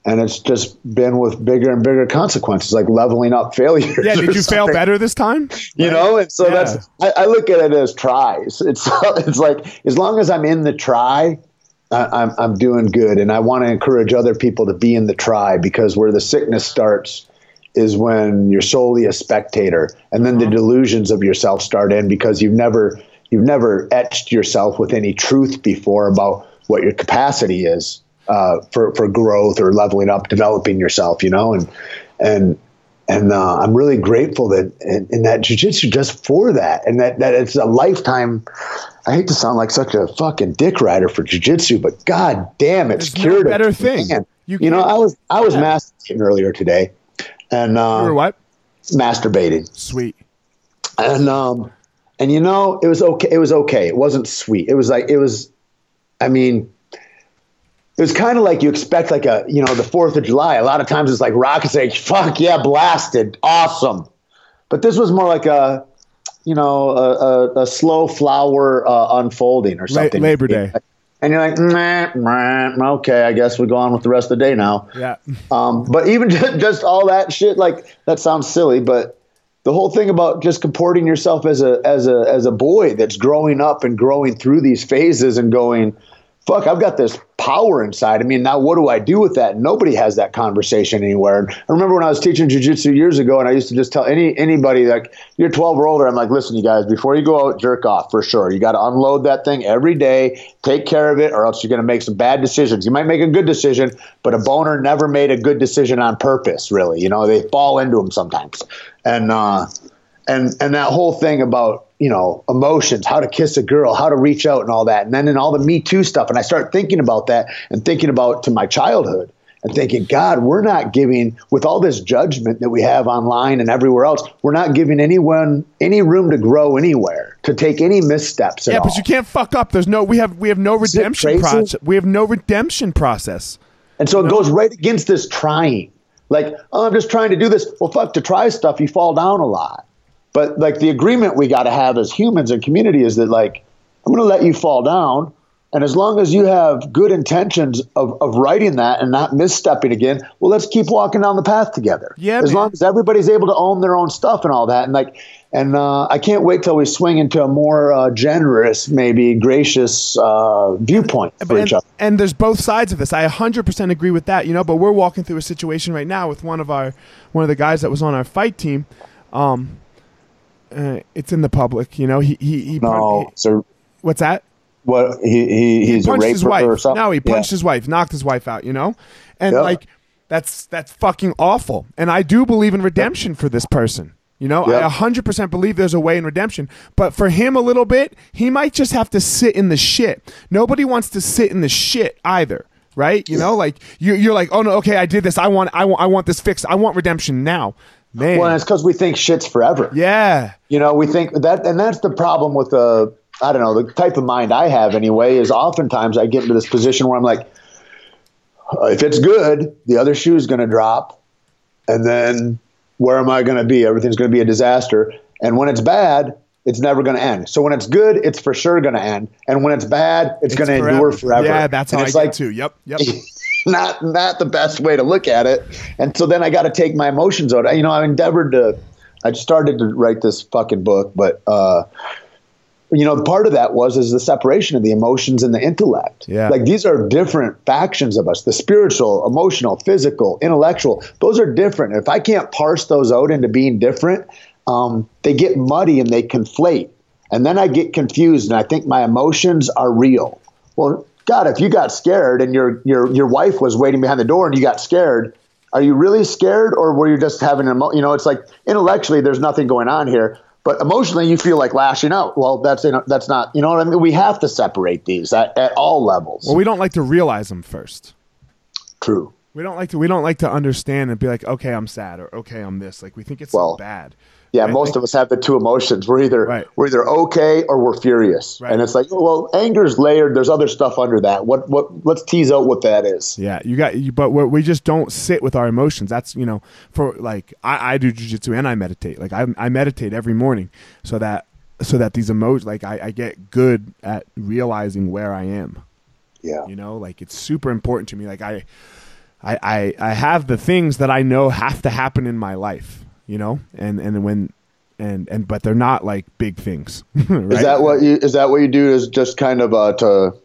[SPEAKER 2] and it's just been with bigger and bigger consequences, like leveling up failures.
[SPEAKER 1] Yeah, did you fail better this time?
[SPEAKER 2] You know, and so
[SPEAKER 1] Yeah.
[SPEAKER 2] that's I, I look at it as tries. It's it's like as long as I'm in the try, I, I'm I'm doing good, and I want to encourage other people to be in the tribe because where the sickness starts is when you're solely a spectator, and then the delusions of yourself start in because you've never you've never etched yourself with any truth before about what your capacity is uh, for for growth or leveling up, developing yourself. You know, and and and uh, I'm really grateful that in, in that jujitsu just for that, and that that it's a lifetime. I hate to sound like such a fucking dick rider for jujitsu, but god damn, it's
[SPEAKER 1] There's no
[SPEAKER 2] cured.
[SPEAKER 1] better thing.
[SPEAKER 2] Man,
[SPEAKER 1] You
[SPEAKER 2] You, know, I was I was
[SPEAKER 1] Yeah.
[SPEAKER 2] masturbating earlier today, and uh,
[SPEAKER 1] Or what?
[SPEAKER 2] masturbating,
[SPEAKER 1] Sweet.
[SPEAKER 2] and um, and you know, it was okay. It was okay. It wasn't sweet. It was like it was. I mean, it was kind of like you expect, like a you know, the Fourth of July. A lot of times it's like rockets, like fuck yeah, blasted, awesome. But this was more like a, you know, a, a, a slow flower uh, unfolding or something.
[SPEAKER 1] Labor Day.
[SPEAKER 2] And you're like, meh, meh, okay, I guess we go on with the rest of the day now.
[SPEAKER 1] Yeah.
[SPEAKER 2] Um, but even just, just all that shit, like that sounds silly, but the whole thing about just comporting yourself as a as a as a boy that's growing up and growing through these phases and going, fuck, I've got this power inside. I mean, now what do I do with that? Nobody has that conversation anywhere. And I remember when I was teaching jujitsu years ago, and I used to just tell any anybody like you're 12 or older, I'm like, listen, you guys, before you go out, jerk off for sure. You got to unload that thing every day, take care of it, or else you're going to make some bad decisions. You might make a good decision, but a boner never made a good decision on purpose. Really, you know, they fall into them sometimes, and uh, and and that whole thing about you know emotions how to kiss a girl how to reach out and all that and then in all the me too stuff and i start thinking about that and thinking about to my childhood and thinking god we're not giving with all this judgment that we have online and everywhere else we're not giving anyone any room to grow anywhere to take any missteps at
[SPEAKER 1] Yeah,
[SPEAKER 2] all.
[SPEAKER 1] but you can't fuck up. There's no we have we have no redemption process. We have no redemption process.
[SPEAKER 2] And so it goes right against this trying. Like, oh, I'm just trying to do this. Well, fuck, to try stuff, you fall down a lot. But like the agreement we got to have as humans and community is that like, I'm going to let you fall down. And as long as you have good intentions of, of writing that and not misstepping again, well, let's keep walking down the path together.
[SPEAKER 1] Yeah,
[SPEAKER 2] As
[SPEAKER 1] man.
[SPEAKER 2] long as everybody's able to own their own stuff and all that. And like, and uh, I can't wait till we swing into a more uh, generous, maybe gracious uh, viewpoint for
[SPEAKER 1] and,
[SPEAKER 2] each other.
[SPEAKER 1] and there's both sides of this. I 100% agree with that, you know, but we're walking through a situation right now with one of our one of the guys that was on our fight team. Um uh, it's in the public, you know. He he, he
[SPEAKER 2] No,
[SPEAKER 1] he-
[SPEAKER 2] so
[SPEAKER 1] what's that?
[SPEAKER 2] what he, he he's a
[SPEAKER 1] punched his wife.
[SPEAKER 2] or something.
[SPEAKER 1] No, he
[SPEAKER 2] Yeah.
[SPEAKER 1] punched his wife, knocked his wife out, you know? And
[SPEAKER 2] Yeah.
[SPEAKER 1] like that's that's fucking awful. And I do believe in redemption for this person. You know,
[SPEAKER 2] Yeah.
[SPEAKER 1] I 100% believe there's a way in redemption. But for him a little bit, he might just have to sit in the shit. Nobody wants to sit in the shit either. Right? You know, like you you're like, "Oh no, okay, I did this. I want I want I want this fixed. I want redemption now." Man.
[SPEAKER 2] Well, and it's because we think shit's forever.
[SPEAKER 1] Yeah.
[SPEAKER 2] You know, we think that, and that's the problem with the, I don't know, the type of mind I have anyway, is oftentimes I get into this position where I'm like, uh, if it's good, the other shoe is going to drop. And then where am I going to be? Everything's going to be a disaster. And when it's bad, it's never going to end. So when it's good, it's for sure going to end. And when it's bad, it's, going to endure forever.
[SPEAKER 1] Yeah, that's
[SPEAKER 2] and
[SPEAKER 1] how I
[SPEAKER 2] it's
[SPEAKER 1] get
[SPEAKER 2] like,
[SPEAKER 1] too. Yep. Yep.
[SPEAKER 2] not not the best way to look at it. And so then I got to take my emotions out. You know, I endeavored to. I started to write this fucking book, but uh, you know, part of that was is the separation of the emotions and the intellect.
[SPEAKER 1] Yeah.
[SPEAKER 2] Like these are different factions of us: the spiritual, emotional, physical, intellectual. Those are different. If I can't parse those out into being different, um, they get muddy and they conflate. And then I get confused, and I think my emotions are real. Well, God, if you got scared and your your your wife was waiting behind the door and you got scared, are you really scared or were you just having an emo- you know, it's like intellectually there's nothing going on here, but emotionally you feel like lashing out. Well, that's you know, that's not, you know what I mean? We have to separate these at, at all levels.
[SPEAKER 1] Well, we don't like to realize them first.
[SPEAKER 2] True.
[SPEAKER 1] We don't like to. We don't like to understand and be like, okay, I'm sad or okay, I'm this. Like we think it's
[SPEAKER 2] Well,
[SPEAKER 1] bad.
[SPEAKER 2] Yeah,
[SPEAKER 1] Right?
[SPEAKER 2] most of us have the two emotions. We're either
[SPEAKER 1] Right.
[SPEAKER 2] we're either okay or we're furious,
[SPEAKER 1] Right.
[SPEAKER 2] and it's like, oh, well, anger's layered. There's other stuff under that. What what? Let's tease out what that is.
[SPEAKER 1] Yeah, you got, you, but we just don't sit with our emotions. That's you know, for like I, I do jujitsu and I meditate. Like I, I meditate every morning so that so that these emotions, like I, I get good at realizing where I am.
[SPEAKER 2] Yeah,
[SPEAKER 1] You know, like it's super important to me. Like I, I, I, I have the things that I know have to happen in my life. You know, and and when. And, and but they're not like big things. right?
[SPEAKER 2] Is that what you is that what you do? Is just kind of uh, to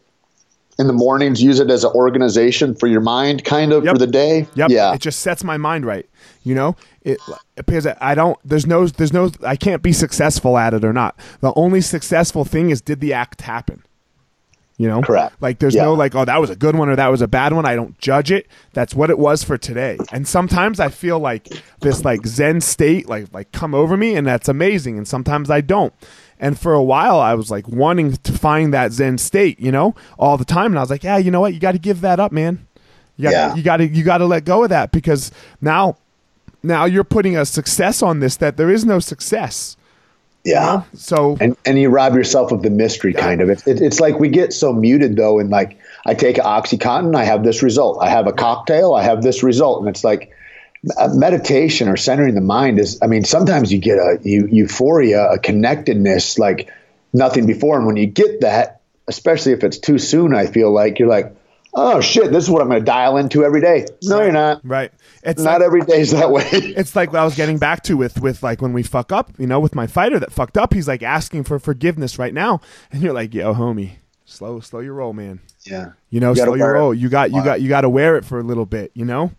[SPEAKER 2] in the mornings use it as an organization for your mind, kind of
[SPEAKER 1] Yep.
[SPEAKER 2] for the day.
[SPEAKER 1] Yep.
[SPEAKER 2] Yeah.
[SPEAKER 1] It just sets my mind right. You know, it because I don't. There's no. There's no. I can't be successful at it or not. The only successful thing is did the act happen. You know,
[SPEAKER 2] Correct.
[SPEAKER 1] Like there's
[SPEAKER 2] Yeah.
[SPEAKER 1] no like, oh, that was a good one or that was a bad one. I don't judge it. That's what it was for today. And sometimes I feel like this like Zen state like like come over me, and that's amazing. And sometimes I don't. And for a while, I was like wanting to find that Zen state, you know, all the time. And I was like, yeah, you know what? You got to give that up, man. You got
[SPEAKER 2] Yeah.
[SPEAKER 1] you got to you got to let go of that because now now you're putting a success on this that there is no success.
[SPEAKER 2] Yeah.
[SPEAKER 1] So
[SPEAKER 2] and and you rob yourself of the mystery kind of. It, it, it's like we get so muted though and like i take oxycontin i have this result. I have a cocktail i have this result. And it's like uh, meditation or centering the mind is i mean sometimes you get a eu- euphoria a connectedness like nothing before. And when you get that especially if it's too soon i feel like you're like oh shit this is what i'm going to dial into every day no you're not
[SPEAKER 1] right, it's
[SPEAKER 2] not
[SPEAKER 1] like,
[SPEAKER 2] every day's that way
[SPEAKER 1] it's like what I was getting back to with with like when we fuck up, you know, with my fighter that fucked up. He's like asking for forgiveness right now, and you're like, yo, homie, slow slow your roll, man.
[SPEAKER 2] yeah
[SPEAKER 1] You know,
[SPEAKER 2] You
[SPEAKER 1] slow your
[SPEAKER 2] wear it.
[SPEAKER 1] roll. You got you got you got to wear it for a little bit. You know,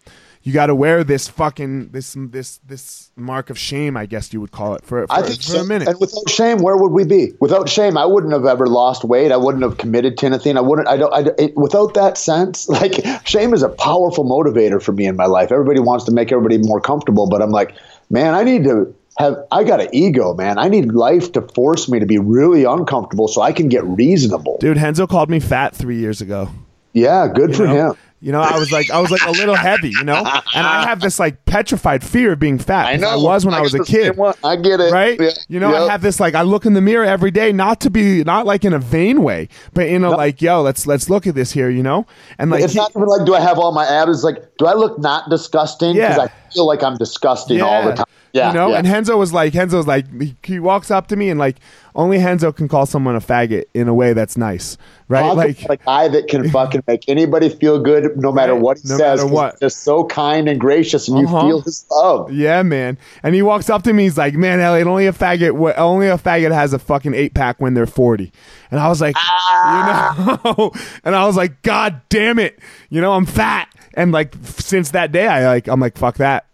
[SPEAKER 1] you got to wear this fucking this this this mark of shame, I guess you would call it, for for,
[SPEAKER 2] I think
[SPEAKER 1] for
[SPEAKER 2] so.
[SPEAKER 1] a minute.
[SPEAKER 2] And without shame, where would we be? Without shame, I wouldn't have ever lost weight. I wouldn't have committed to anything. I wouldn't. I don't. I, it, without that sense, like shame is a powerful motivator for me in my life. Everybody wants to make everybody more comfortable, but I'm like, man, I need to have. I got an ego, man. I need life to force me to be really uncomfortable so I can get reasonable.
[SPEAKER 1] Dude, Renzo called me fat three years ago.
[SPEAKER 2] Yeah, good for
[SPEAKER 1] know?
[SPEAKER 2] him.
[SPEAKER 1] You know, I was like, I was like a little heavy, you know, and I have this like petrified fear of being fat.
[SPEAKER 2] I know.
[SPEAKER 1] I was when I,
[SPEAKER 2] got
[SPEAKER 1] was a kid.
[SPEAKER 2] I get it.
[SPEAKER 1] right?
[SPEAKER 2] Yeah.
[SPEAKER 1] You know, I have this like I look in the mirror every day, not to be not like in a vain way, but in a like, yo, let's let's look at this here, you know, and like
[SPEAKER 2] It's not even like, do I have all my abs? It's like, do I look not disgusting? Because
[SPEAKER 1] Yeah.
[SPEAKER 2] I feel like I'm disgusting all the time. Yeah,
[SPEAKER 1] you know.
[SPEAKER 2] yeah.
[SPEAKER 1] And Renzo was like, Renzo was like, he, he walks up to me and like, only Renzo can call someone a faggot in a way that's nice, right? Like,
[SPEAKER 2] a guy that can fucking make anybody feel good no matter
[SPEAKER 1] Right.
[SPEAKER 2] what he
[SPEAKER 1] No
[SPEAKER 2] says.
[SPEAKER 1] matter what.
[SPEAKER 2] he's Just so kind and gracious, and
[SPEAKER 1] Uh-huh.
[SPEAKER 2] you feel his love.
[SPEAKER 1] Yeah, man. And he walks up to me. He's like, "Man, Eliot, only a faggot, only a faggot has a fucking eight pack when they're 40." And I was like,
[SPEAKER 2] Ah.
[SPEAKER 1] you know, and I was like, "God damn it, you know, I'm fat." And like since that day, I like, I'm like, "Fuck that,"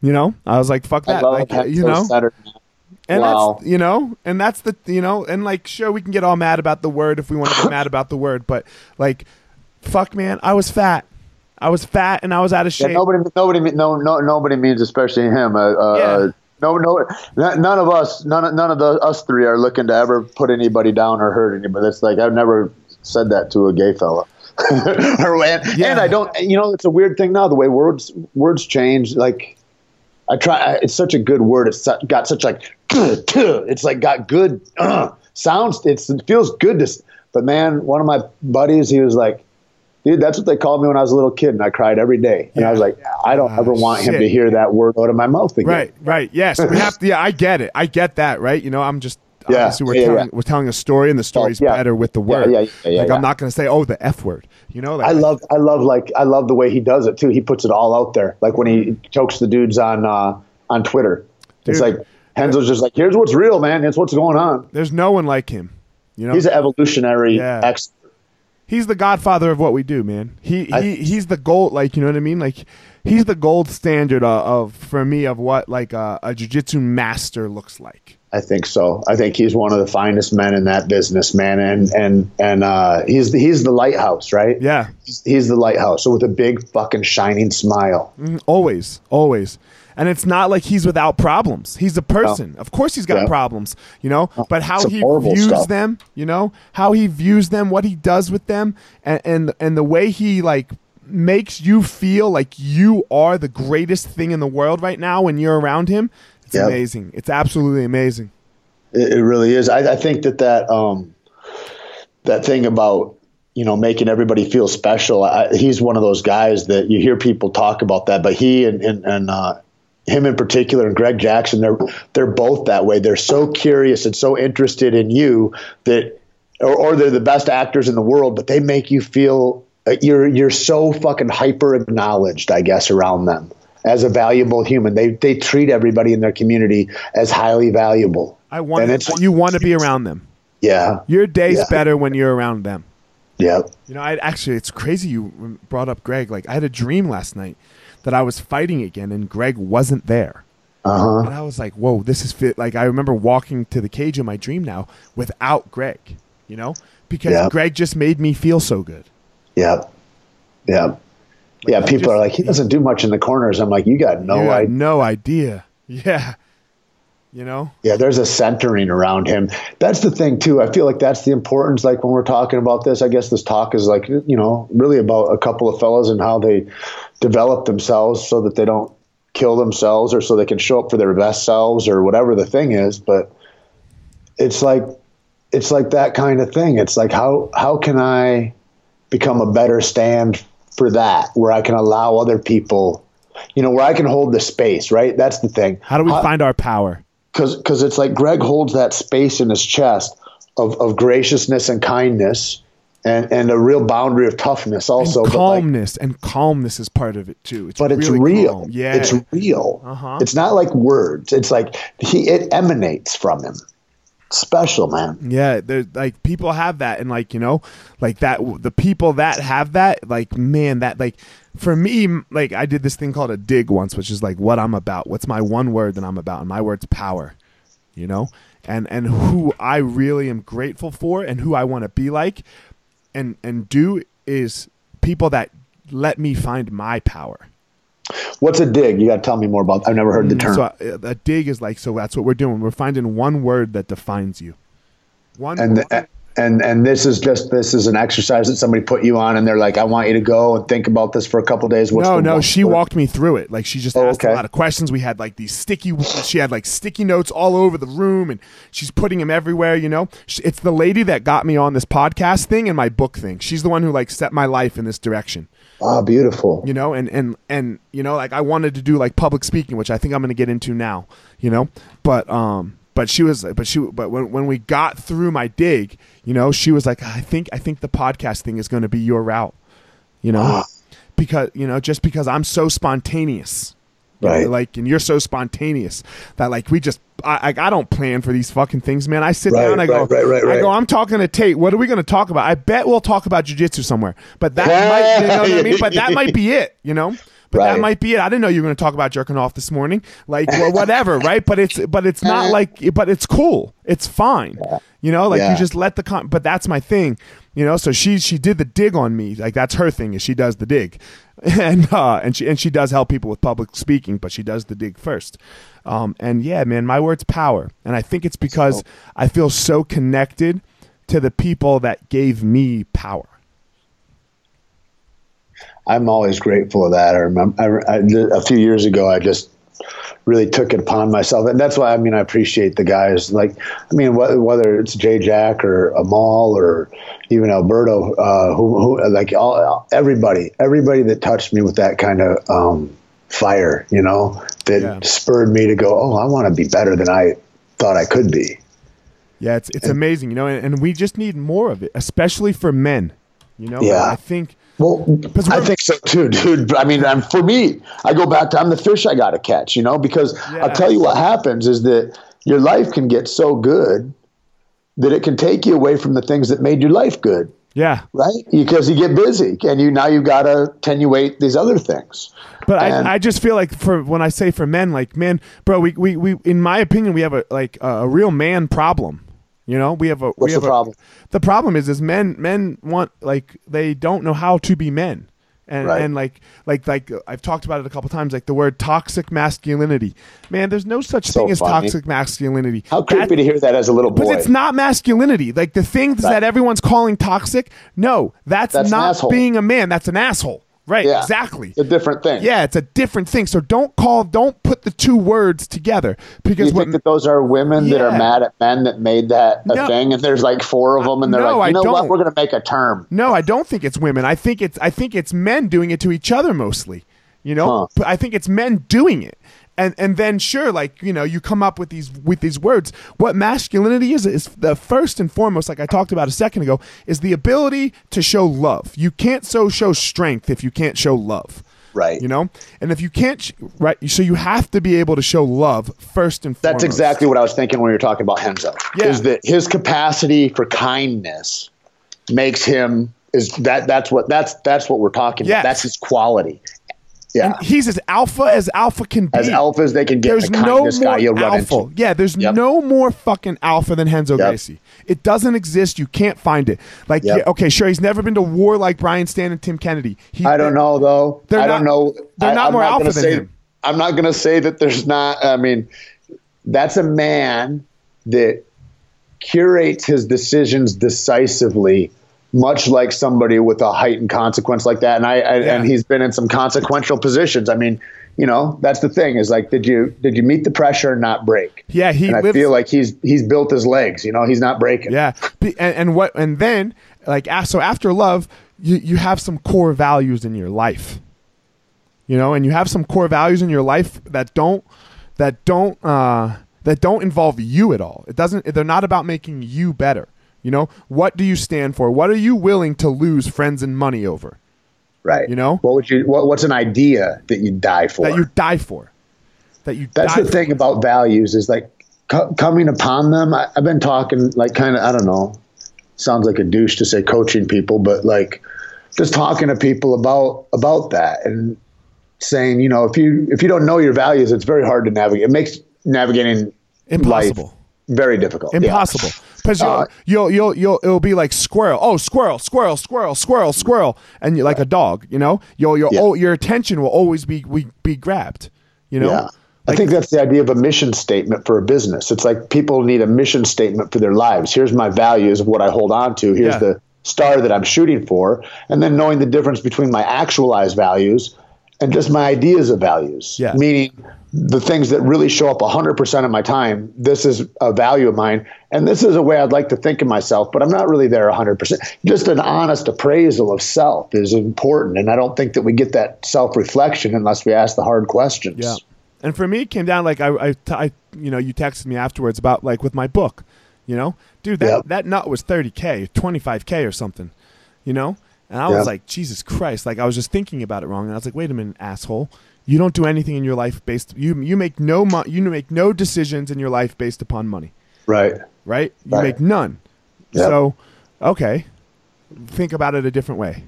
[SPEAKER 1] you know. I was like, "Fuck that," like, you know.
[SPEAKER 2] centered.
[SPEAKER 1] And
[SPEAKER 2] Wow.
[SPEAKER 1] that's you know, and that's the you know, and like sure we can get all mad about the word if we want to get mad about the word, but like, fuck, man, I was fat. I was fat and I was out of
[SPEAKER 2] Yeah,
[SPEAKER 1] shape.
[SPEAKER 2] nobody, nobody, no, no, nobody means, especially him. Uh, uh,
[SPEAKER 1] Yeah.
[SPEAKER 2] uh, no, no, none of us, none, of- none of the us three are looking to ever put anybody down or hurt anybody. It's like I've never said that to a gay fella. and,
[SPEAKER 1] Yeah.
[SPEAKER 2] and I don't, you know, it's a weird thing now. The way words words change, like I try. I, it's such a good word. It's got such like. It's like got good uh, sounds. It's, it feels good to. But man, one of my buddies, he was like, "Dude, that's what they called me when I was a little kid, and I cried every day." And I was like, "I don't ever want him to hear that word out of my mouth again."
[SPEAKER 1] Right, right. Yes, we have to. Yeah, I get it. I get that. Right. You know, I'm just.
[SPEAKER 2] Yeah,
[SPEAKER 1] Obviously, we're
[SPEAKER 2] yeah,
[SPEAKER 1] telling
[SPEAKER 2] yeah.
[SPEAKER 1] we're telling a story, and the story's better with the word.
[SPEAKER 2] yeah, yeah, yeah,
[SPEAKER 1] like. I'm not going to say, "Oh, the f word." You know, like,
[SPEAKER 2] I love, I love, like, I love the way he does it too. He puts it all out there, like when he chokes the dudes on uh, on Twitter. It's like Renzo's just like, "Here's what's real, man. Here's what's going on."
[SPEAKER 1] There's no one like him. You know,
[SPEAKER 2] He's an evolutionary
[SPEAKER 1] Yeah.
[SPEAKER 2] expert.
[SPEAKER 1] he's the godfather of what we do, man. He
[SPEAKER 2] I-
[SPEAKER 1] he he's the gold, like you know what I mean. Like he's the gold standard of, of for me of what like a, a jujitsu master looks like.
[SPEAKER 2] I think so. I think he's one of the finest men in that business, man, and and and uh, he's the, he's the lighthouse, right?
[SPEAKER 1] Yeah,
[SPEAKER 2] He's, he's the lighthouse. So with a big fucking shining smile.
[SPEAKER 1] Mhm. always, always. And it's not like he's without problems. He's a person. Of course, he's got
[SPEAKER 2] Yeah.
[SPEAKER 1] problems, you know. But how he views
[SPEAKER 2] stuff.
[SPEAKER 1] them, you know, how he views them, what he does with them, and and, and the way he like makes you feel like you are the greatest thing in the world right now when you're around him. It's
[SPEAKER 2] Yep.
[SPEAKER 1] amazing. It's absolutely amazing.
[SPEAKER 2] It, it really is. I, I think that that um, that thing about you know making everybody feel special. I, he's one of those guys that you hear people talk about that, but he and and, and uh, him in particular and Greg Jackson, they're they're both that way. They're so curious and so interested in you that, or, or they're the best actors in the world, but they make you feel uh, you're you're so fucking hyper acknowledged, I guess, around them as a valuable human. They they treat everybody in their community as highly valuable.
[SPEAKER 1] I want
[SPEAKER 2] And it's-
[SPEAKER 1] you want to be around them.
[SPEAKER 2] Yeah.
[SPEAKER 1] Your day's
[SPEAKER 2] Yeah.
[SPEAKER 1] better when you're around them.
[SPEAKER 2] Yeah.
[SPEAKER 1] You know, I actually it's crazy you brought up Greg. Like I had a dream last night that I was fighting again and Greg wasn't there.
[SPEAKER 2] Uh huh.
[SPEAKER 1] And I was like, "Whoa, this is fit." Like I remember walking to the cage in my dream now without Greg, you know? Because
[SPEAKER 2] Yeah.
[SPEAKER 1] Greg just made me feel so good.
[SPEAKER 2] Yeah. Yeah. Yeah. People
[SPEAKER 1] just-
[SPEAKER 2] are like, he doesn't do much in the corners. I'm like, you got no
[SPEAKER 1] you
[SPEAKER 2] idea.
[SPEAKER 1] no idea. Yeah. You know?
[SPEAKER 2] Yeah, there's a centering around him. That's the thing too. I feel like that's the importance. Like when we're talking about this, I guess this talk is like you know really about a couple of fellas and how they develop themselves so that they don't kill themselves or so they can show up for their best selves or whatever the thing is. But it's like it's like that kind of thing. It's like how how can I become a better stand for that where I can allow other people, you know, where I can hold the space. Right. That's the thing
[SPEAKER 1] How do we find our power?
[SPEAKER 2] because because it's like Greg holds that space in his chest of, of graciousness and kindness and and a real boundary of toughness also
[SPEAKER 1] and
[SPEAKER 2] but like
[SPEAKER 1] calmness and calmness is part of it too. It's
[SPEAKER 2] but it's real
[SPEAKER 1] calm. Yeah.
[SPEAKER 2] it's real
[SPEAKER 1] Uh-huh.
[SPEAKER 2] it's not like words it's like he it emanates from him special man
[SPEAKER 1] Yeah, there's like people have that, and like you know, like that. The people that have that, like man, that like for me, like I did this thing called a dig once, which is like what I'm about. What's my one word that I'm about? And my word's power. You know, and and who I really am grateful for, and who I want to be like, and and do is people that let me find my power.
[SPEAKER 2] What's a dig you got to tell me more about i've never heard the term
[SPEAKER 1] So uh, a dig is like so. That's what we're doing. We're finding one word that defines you. One
[SPEAKER 2] and
[SPEAKER 1] word.
[SPEAKER 2] And and this is just this is an exercise that somebody put you on and they're like i want you to go and think about this for a couple days What's
[SPEAKER 1] no, no, she walked me through it. Like she just
[SPEAKER 2] Oh,
[SPEAKER 1] asked
[SPEAKER 2] okay.
[SPEAKER 1] a lot of questions. We had like these sticky. She had like sticky notes all over the room, and she's putting them everywhere. You know, it's the lady that got me on this podcast thing and my book thing. She's the one who like set my life in this direction.
[SPEAKER 2] ah beautiful
[SPEAKER 1] You know, and and and you know, like I wanted to do like public speaking, which I think I'm going to get into now. You know, but um. But she was, but she, but when, when we got through my dig, you know, she was like, I think, I think the podcast thing is going to be your route, you know,
[SPEAKER 2] Ah.
[SPEAKER 1] because you know just because i'm so spontaneous. You know,
[SPEAKER 2] Right.
[SPEAKER 1] like and you're so spontaneous that like we just I, I I don't plan for these fucking things man. I sit
[SPEAKER 2] Right,
[SPEAKER 1] down i go
[SPEAKER 2] right, right, right,
[SPEAKER 1] i go i'm talking to tait. What are we going to talk about? I bet we'll talk about jujitsu somewhere but that might you know what i mean? But that might be it you know but that might be it. I didn't know you were going to talk about jerking off this morning, like well, whatever, right? But it's but it's not like but it's cool. It's fine, you know. Like
[SPEAKER 2] Yeah.
[SPEAKER 1] you just let the con. But that's my thing, you know. So she she did the dig on me, like that's her thing is she does the dig, and uh, and she and she does help people with public speaking, but she does the dig first. Um, and yeah, man, my word's power, and I think it's because I feel so connected to the people that gave me power.
[SPEAKER 2] I'm always grateful of that. I remember I, I, a few years ago, I just really took it upon myself, and that's why I mean I appreciate the guys. Like I mean wh- whether it's Jay Jack or Amal or even Alberto, uh, who, who like all everybody, everybody that touched me with that kind of um, fire, you know, that
[SPEAKER 1] Yeah.
[SPEAKER 2] spurred me to go, oh, I want to be better than I thought I could be.
[SPEAKER 1] Yeah, it's it's amazing, you know, and, and we just need more of it, especially for men. You know,
[SPEAKER 2] Yeah.
[SPEAKER 1] I think
[SPEAKER 2] Well, I think so too, dude. I mean, I'm, for me, I go back to I'm the fish I got to catch, you know, because
[SPEAKER 1] Yeah.
[SPEAKER 2] I'll tell you what happens is that your life can get so good that it can take you away from the things that made your life good,
[SPEAKER 1] yeah,
[SPEAKER 2] right? Because you get busy and you now you got to attenuate these other things.
[SPEAKER 1] But
[SPEAKER 2] And-
[SPEAKER 1] I, I just feel like for when I say for men, like man, bro, we, we, we in my opinion, we have a like a, a real man problem. You know, we have a. we
[SPEAKER 2] What's
[SPEAKER 1] have
[SPEAKER 2] the
[SPEAKER 1] a-
[SPEAKER 2] problem?
[SPEAKER 1] the problem is, is men men want like they don't know how to be men, and
[SPEAKER 2] Right.
[SPEAKER 1] and like like like I've talked about it a couple times, like the word toxic masculinity. Man, there's no such
[SPEAKER 2] So
[SPEAKER 1] thing as toxic masculinity.
[SPEAKER 2] How
[SPEAKER 1] That-
[SPEAKER 2] creepy to hear that as a little boy.
[SPEAKER 1] but it's not masculinity. Like the things
[SPEAKER 2] Right.
[SPEAKER 1] that everyone's calling toxic. No, that's,
[SPEAKER 2] That's
[SPEAKER 1] not being a man. That's an asshole. Right.
[SPEAKER 2] Yeah.
[SPEAKER 1] Exactly.
[SPEAKER 2] It's a different thing.
[SPEAKER 1] Yeah, it's a different thing. So don't call, don't put the two words together because
[SPEAKER 2] you
[SPEAKER 1] what
[SPEAKER 2] think that those are women that are mad at men that made that a
[SPEAKER 1] No.
[SPEAKER 2] thing, and there's like four of them, and they're
[SPEAKER 1] No,
[SPEAKER 2] like, you know what, we're going to make a term.
[SPEAKER 1] No, I don't think it's women. I think it's I think it's men doing it to each other mostly. You know,
[SPEAKER 2] Huh.
[SPEAKER 1] But I think it's men doing it. And and then sure, like you know, you come up with these with these words. What masculinity is is the first and foremost, like I talked about a second ago, is the ability to show love. You can't so show strength if you can't show love.
[SPEAKER 2] Right.
[SPEAKER 1] You know, and if you can't, sh- right, so you have to be able to show love first and foremost.
[SPEAKER 2] That's exactly what I was thinking when you were talking about Renzo.
[SPEAKER 1] Yeah.
[SPEAKER 2] Is that his capacity for kindness makes him is that that's what that's that's what we're talking
[SPEAKER 1] Yes.
[SPEAKER 2] about. That's his quality. Yeah.
[SPEAKER 1] He's as alpha as alpha can be.
[SPEAKER 2] as alpha as they can get,
[SPEAKER 1] There's
[SPEAKER 2] the
[SPEAKER 1] no more
[SPEAKER 2] guy
[SPEAKER 1] alpha. Yeah, there's
[SPEAKER 2] Yep.
[SPEAKER 1] no more fucking alpha than Renzo
[SPEAKER 2] Yep.
[SPEAKER 1] Gracie. It doesn't exist. You can't find it. Like,
[SPEAKER 2] Yep.
[SPEAKER 1] yeah, okay, sure, he's never been to war like Brian Stann and Tim Kennedy. He,
[SPEAKER 2] I don't know though.
[SPEAKER 1] They're
[SPEAKER 2] I don't know.
[SPEAKER 1] they're not
[SPEAKER 2] I'm
[SPEAKER 1] more
[SPEAKER 2] gonna
[SPEAKER 1] alpha than
[SPEAKER 2] say,
[SPEAKER 1] him.
[SPEAKER 2] I'm not going to say that there's not. I mean, that's a man that curates his decisions decisively, much like somebody with a heightened consequence like that. And I, I
[SPEAKER 1] Yeah.
[SPEAKER 2] and he's been in some consequential positions. I mean, you know, that's the thing is like, did you did you meet the pressure and not break?
[SPEAKER 1] Yeah, he
[SPEAKER 2] and I
[SPEAKER 1] lives-
[SPEAKER 2] feel like he's he's built his legs. You know, he's not breaking.
[SPEAKER 1] Yeah, and, and what? And then, like, so after love, you you have some core values in your life. You know, and you have some core values in your life that don't that don't uh, that don't involve you at all. It doesn't. They're not about making you better. You know, what do you stand for? What are you willing to lose friends and money over?
[SPEAKER 2] Right.
[SPEAKER 1] You know?
[SPEAKER 2] what would you? What, what's an idea that you die for?
[SPEAKER 1] That you die for. That you.
[SPEAKER 2] That's the thing about values is like co- coming upon them. I, I've been talking like kind of I don't know. Sounds like a douche to say coaching people, but like just talking to people about about that and saying, you know, if you if you don't know your values, it's very hard to navigate. It makes navigating
[SPEAKER 1] Impossible.
[SPEAKER 2] life very difficult. Yeah.
[SPEAKER 1] Because you'll,
[SPEAKER 2] Uh,
[SPEAKER 1] you'll, you'll, you'll, it'll be like squirrel. Oh, squirrel, squirrel, squirrel, squirrel, squirrel, and you're like a dog. You know, you'll, you'll,
[SPEAKER 2] Yeah.
[SPEAKER 1] oh, your attention will always be, be, be grabbed. You know,
[SPEAKER 2] Yeah. I think that's the idea of a mission statement for a business. It's like people need a mission statement for their lives. Here's my values of what I hold on to. Here's
[SPEAKER 1] Yeah.
[SPEAKER 2] the star that I'm shooting for. And then knowing the difference between my actualized values and just my ideas of values.
[SPEAKER 1] Yeah.
[SPEAKER 2] Meaning the things that really show up 100% of my time. This is a value of mine. And this is a way I'd like to think of myself, but I'm not really there 100%. Just an honest appraisal of self is important. And I don't think that we get that self reflection unless we ask the hard questions.
[SPEAKER 1] Yeah. And for me, it came down like I, I, I- you know, you texted me afterwards about like with my book, you know, dude, that,
[SPEAKER 2] Yep.
[SPEAKER 1] that nut was 30K, 25K or something, you know? And I was like, Jesus Christ. Like I was just thinking about it wrong. And I was like, wait a minute, asshole. You don't do anything in your life based, you, you make no, mo- you make no decisions in your life based upon money.
[SPEAKER 2] Right.
[SPEAKER 1] right? You
[SPEAKER 2] Right.
[SPEAKER 1] make none.
[SPEAKER 2] Yep.
[SPEAKER 1] So, okay, think about it a different way.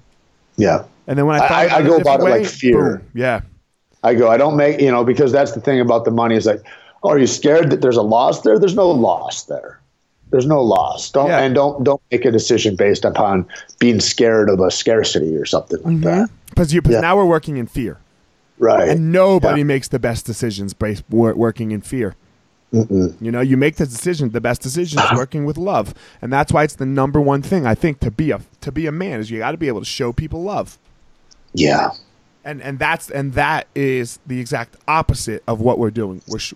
[SPEAKER 2] Yeah.
[SPEAKER 1] And then when I
[SPEAKER 2] I- I-
[SPEAKER 1] about
[SPEAKER 2] I
[SPEAKER 1] it
[SPEAKER 2] go
[SPEAKER 1] a different
[SPEAKER 2] about it like fear.
[SPEAKER 1] boom, yeah,
[SPEAKER 2] I go, I don't make, you know, because that's the thing about the money is like, oh, are you scared that there's a loss there? There's no loss there. There's no loss. Don't
[SPEAKER 1] Yeah.
[SPEAKER 2] and don't don't make a decision based upon being scared of a scarcity or something like mm-hmm. that.
[SPEAKER 1] because you. 'cause
[SPEAKER 2] Yeah.
[SPEAKER 1] now we're working in fear,
[SPEAKER 2] Right.
[SPEAKER 1] and nobody
[SPEAKER 2] Yeah.
[SPEAKER 1] makes the best decisions based working in fear. You know, you make the decision, the best decisions working with love, and that's why it's the number one thing I think to be a to be a man is you got to be able to show people love.
[SPEAKER 2] yeah.
[SPEAKER 1] and and that's and that is the exact opposite of what we're doing. We're, sh-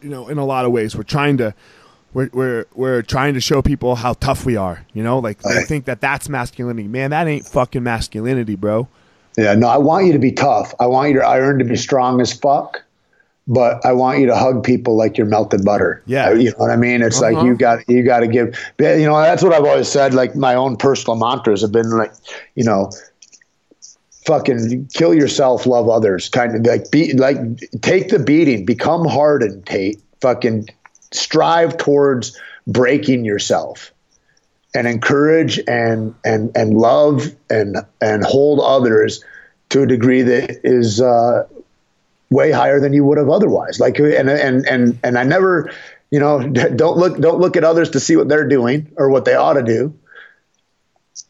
[SPEAKER 1] you know, in a lot of ways, we're trying to. We're, we're, we're trying to show people how tough we are, you know. Like I
[SPEAKER 2] Right.
[SPEAKER 1] think that that's masculinity, man. That ain't fucking masculinity, bro.
[SPEAKER 2] Yeah, no, I want you to be tough. I want your iron to be strong as fuck, but I want you to hug people like you're melted butter.
[SPEAKER 1] Yeah.
[SPEAKER 2] you know what I mean. It's like
[SPEAKER 1] Uh-huh.
[SPEAKER 2] you got you got to give. You know, that's what I've always said. Like my own personal mantras have been like, you know, fucking kill yourself, love others. Kind of like be like take the beating, become hardened, Tait. Fucking strive towards breaking yourself and encourage and and and love and and hold others to a degree that is uh, way higher than you would have otherwise. Like and and and and I never, you know, don't look don't look at others to see what they're doing or what they ought to do.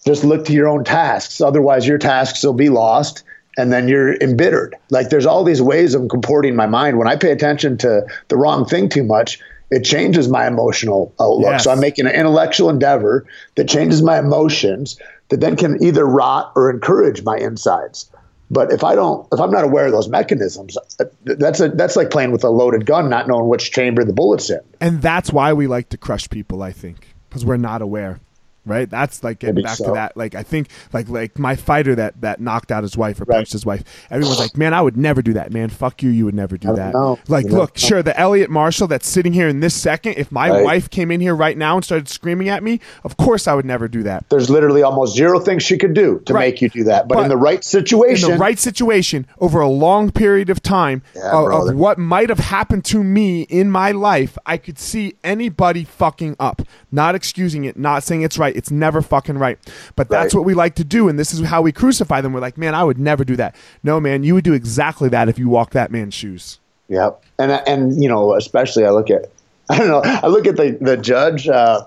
[SPEAKER 2] Just look to your own tasks. Otherwise, your tasks will be lost. And then you're embittered. Like there's all these ways of comporting my mind. When I pay attention to the wrong thing too much, it changes my emotional outlook.
[SPEAKER 1] Yes.
[SPEAKER 2] So I'm making an intellectual endeavor that changes my emotions that then can either rot or encourage my insides. But if I don't, if I'm not aware of those mechanisms, that's a, that's like playing with a loaded gun, not knowing which chamber the bullet's in.
[SPEAKER 1] and that's why we like to crush people i think because we're not aware right that's like getting
[SPEAKER 2] Maybe
[SPEAKER 1] back to that like i think like like my fighter that that knocked out his wife or
[SPEAKER 2] Right.
[SPEAKER 1] punched his wife everyone's like man i would never do that man fuck you you would never do that
[SPEAKER 2] know.
[SPEAKER 1] like
[SPEAKER 2] You
[SPEAKER 1] look
[SPEAKER 2] know.
[SPEAKER 1] sure the eliot marshall that's sitting here in this second if my
[SPEAKER 2] Right.
[SPEAKER 1] wife came in here right now and started screaming at me of course i would never do that
[SPEAKER 2] There's literally almost zero things she could do to
[SPEAKER 1] Right.
[SPEAKER 2] make you do that. But,
[SPEAKER 1] But
[SPEAKER 2] in the right
[SPEAKER 1] in
[SPEAKER 2] situation,
[SPEAKER 1] the right situation over a long period of time
[SPEAKER 2] Yeah,
[SPEAKER 1] of, of what might have happened to me in my life, I could see anybody fucking up. Not excusing it, not saying it's right. It's never fucking right. But that's
[SPEAKER 2] Right.
[SPEAKER 1] what we like to do, and this is how we crucify them. We're like, man, I would never do that. No, man, you would do exactly that if you walked that man's shoes.
[SPEAKER 2] Yep. And and you know, especially I look at I don't know, I look at the the judge uh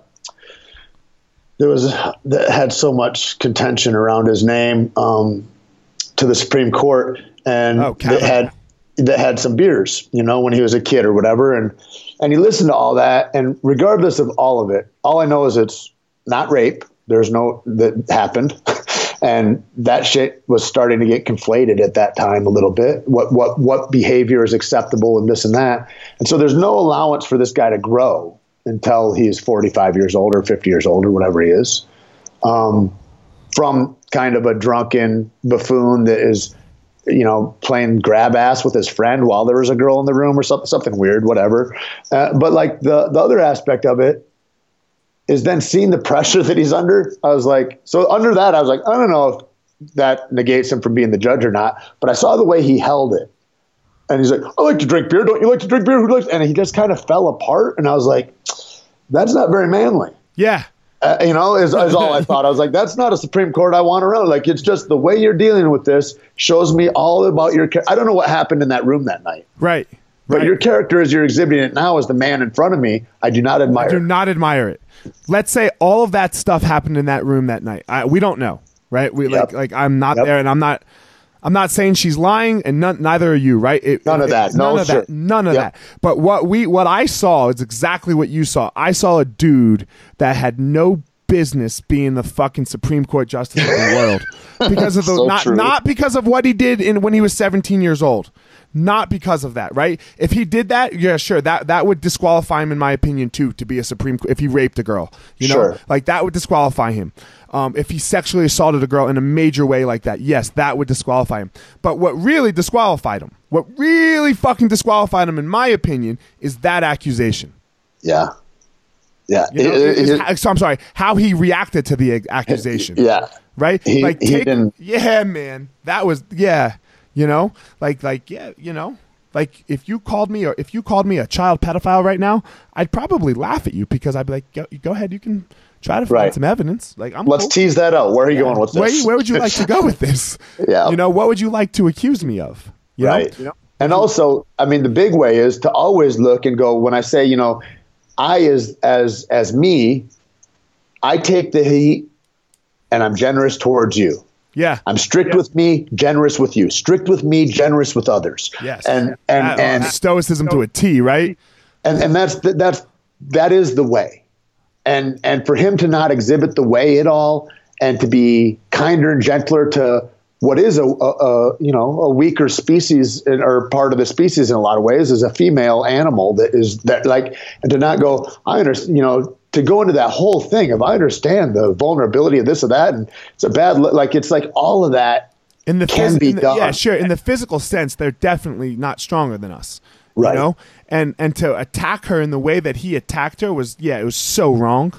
[SPEAKER 2] there was that had so much contention around his name um to the Supreme Court and
[SPEAKER 1] Oh,
[SPEAKER 2] that had that had some beers, you know, when he was a kid or whatever and and he listened to all that and regardless of all of it, all I know is it's not rape. There's no that happened. And that shit was starting to get conflated at that time a little bit. What what what behavior is acceptable and this and that. And so there's no allowance for this guy to grow until he's 45 years old or 50 years old or whatever he is. Um, from kind of a drunken buffoon that is, you know, playing grab ass with his friend while there was a girl in the room or something, something weird, whatever. Uh, but like the the other aspect of it is then seeing the pressure that he's under. I was like, so under that, I was like, I don't know if that negates him from being the judge or not, but I saw the way he held it. And he's like, I like to drink beer. Don't you like to drink beer? Who likes? And he just kind of fell apart. And I was like, that's not very manly.
[SPEAKER 1] Yeah.
[SPEAKER 2] Uh, you know, is, is all I thought. I was like, that's not a Supreme Court I want around. Like, it's just the way you're dealing with this shows me all about your. I don't know what happened in that room that night,
[SPEAKER 1] Right.
[SPEAKER 2] But
[SPEAKER 1] right.
[SPEAKER 2] your character as you're exhibiting it now as the man in front of me, I do not admire. It.
[SPEAKER 1] I do not admire it. Let's say all of that stuff happened in that room that night. I, we don't know, right? We like
[SPEAKER 2] Yep.
[SPEAKER 1] like I'm not
[SPEAKER 2] Yep.
[SPEAKER 1] there, and I'm not. I'm not saying she's lying, and none, neither are you, right? It-
[SPEAKER 2] None of
[SPEAKER 1] it-
[SPEAKER 2] that.
[SPEAKER 1] None
[SPEAKER 2] No,
[SPEAKER 1] of
[SPEAKER 2] sure.
[SPEAKER 1] that. None of
[SPEAKER 2] Yep.
[SPEAKER 1] that. But what we, what I saw is exactly what you saw. I saw a dude that had no business being the fucking Supreme Court justice of the world because of the
[SPEAKER 2] So
[SPEAKER 1] not
[SPEAKER 2] true.
[SPEAKER 1] not because of what he did in when he was 17 years old. Not because of that, right? If he did that, yeah, sure, that that would disqualify him, in my opinion, too, to be a Supreme. If he raped a girl, you know,
[SPEAKER 2] Sure.
[SPEAKER 1] like that would disqualify him. Um, if he sexually assaulted a girl in a major way like that, yes, that would disqualify him. But what really disqualified him, what really fucking disqualified him, in my opinion, is that accusation.
[SPEAKER 2] Yeah. Yeah.
[SPEAKER 1] You know,
[SPEAKER 2] It- it- it-
[SPEAKER 1] so I'm sorry, how he reacted to the accusation.
[SPEAKER 2] yeah.
[SPEAKER 1] right?
[SPEAKER 2] He-
[SPEAKER 1] like
[SPEAKER 2] he
[SPEAKER 1] take,
[SPEAKER 2] didn't-
[SPEAKER 1] yeah, man, that was yeah, you know, like like yeah, you know, like if you called me or if you called me a child pedophile right now, I'd probably laugh at you because I'd be like, go, go ahead, you can try to find
[SPEAKER 2] Right.
[SPEAKER 1] some evidence. Like I'm
[SPEAKER 2] Let's tease that out. Where are you going with
[SPEAKER 1] Where,
[SPEAKER 2] this?
[SPEAKER 1] where would you like to go with this?
[SPEAKER 2] Yeah.
[SPEAKER 1] you know, what would you like to accuse me of? You
[SPEAKER 2] right.
[SPEAKER 1] know? You know?
[SPEAKER 2] And also, I mean, the big way is to always look and go. When I say, you know, I as as as me, I take the heat, and I'm generous towards you.
[SPEAKER 1] Yeah.
[SPEAKER 2] I'm strict with me, generous with you. Strict with me, generous with others.
[SPEAKER 1] Yes.
[SPEAKER 2] And and
[SPEAKER 1] That-
[SPEAKER 2] and
[SPEAKER 1] stoicism to a T, right?
[SPEAKER 2] and and that's the, that's that is the way and and for him to not exhibit the way at all and to be kinder and gentler to what is a, a, a, you know a weaker species or part of the species in a lot of ways is a female animal that is that like and to not go I understand you know to go into that whole thing of I understand the vulnerability of this or that and it's a bad like it's like all of that
[SPEAKER 1] in the
[SPEAKER 2] can
[SPEAKER 1] phys-
[SPEAKER 2] be
[SPEAKER 1] the-
[SPEAKER 2] done.
[SPEAKER 1] Yeah, sure. In the physical sense, they're definitely not stronger than us.
[SPEAKER 2] Right.
[SPEAKER 1] You know? And and to attack her in the way that he attacked her was yeah, it was so wrong.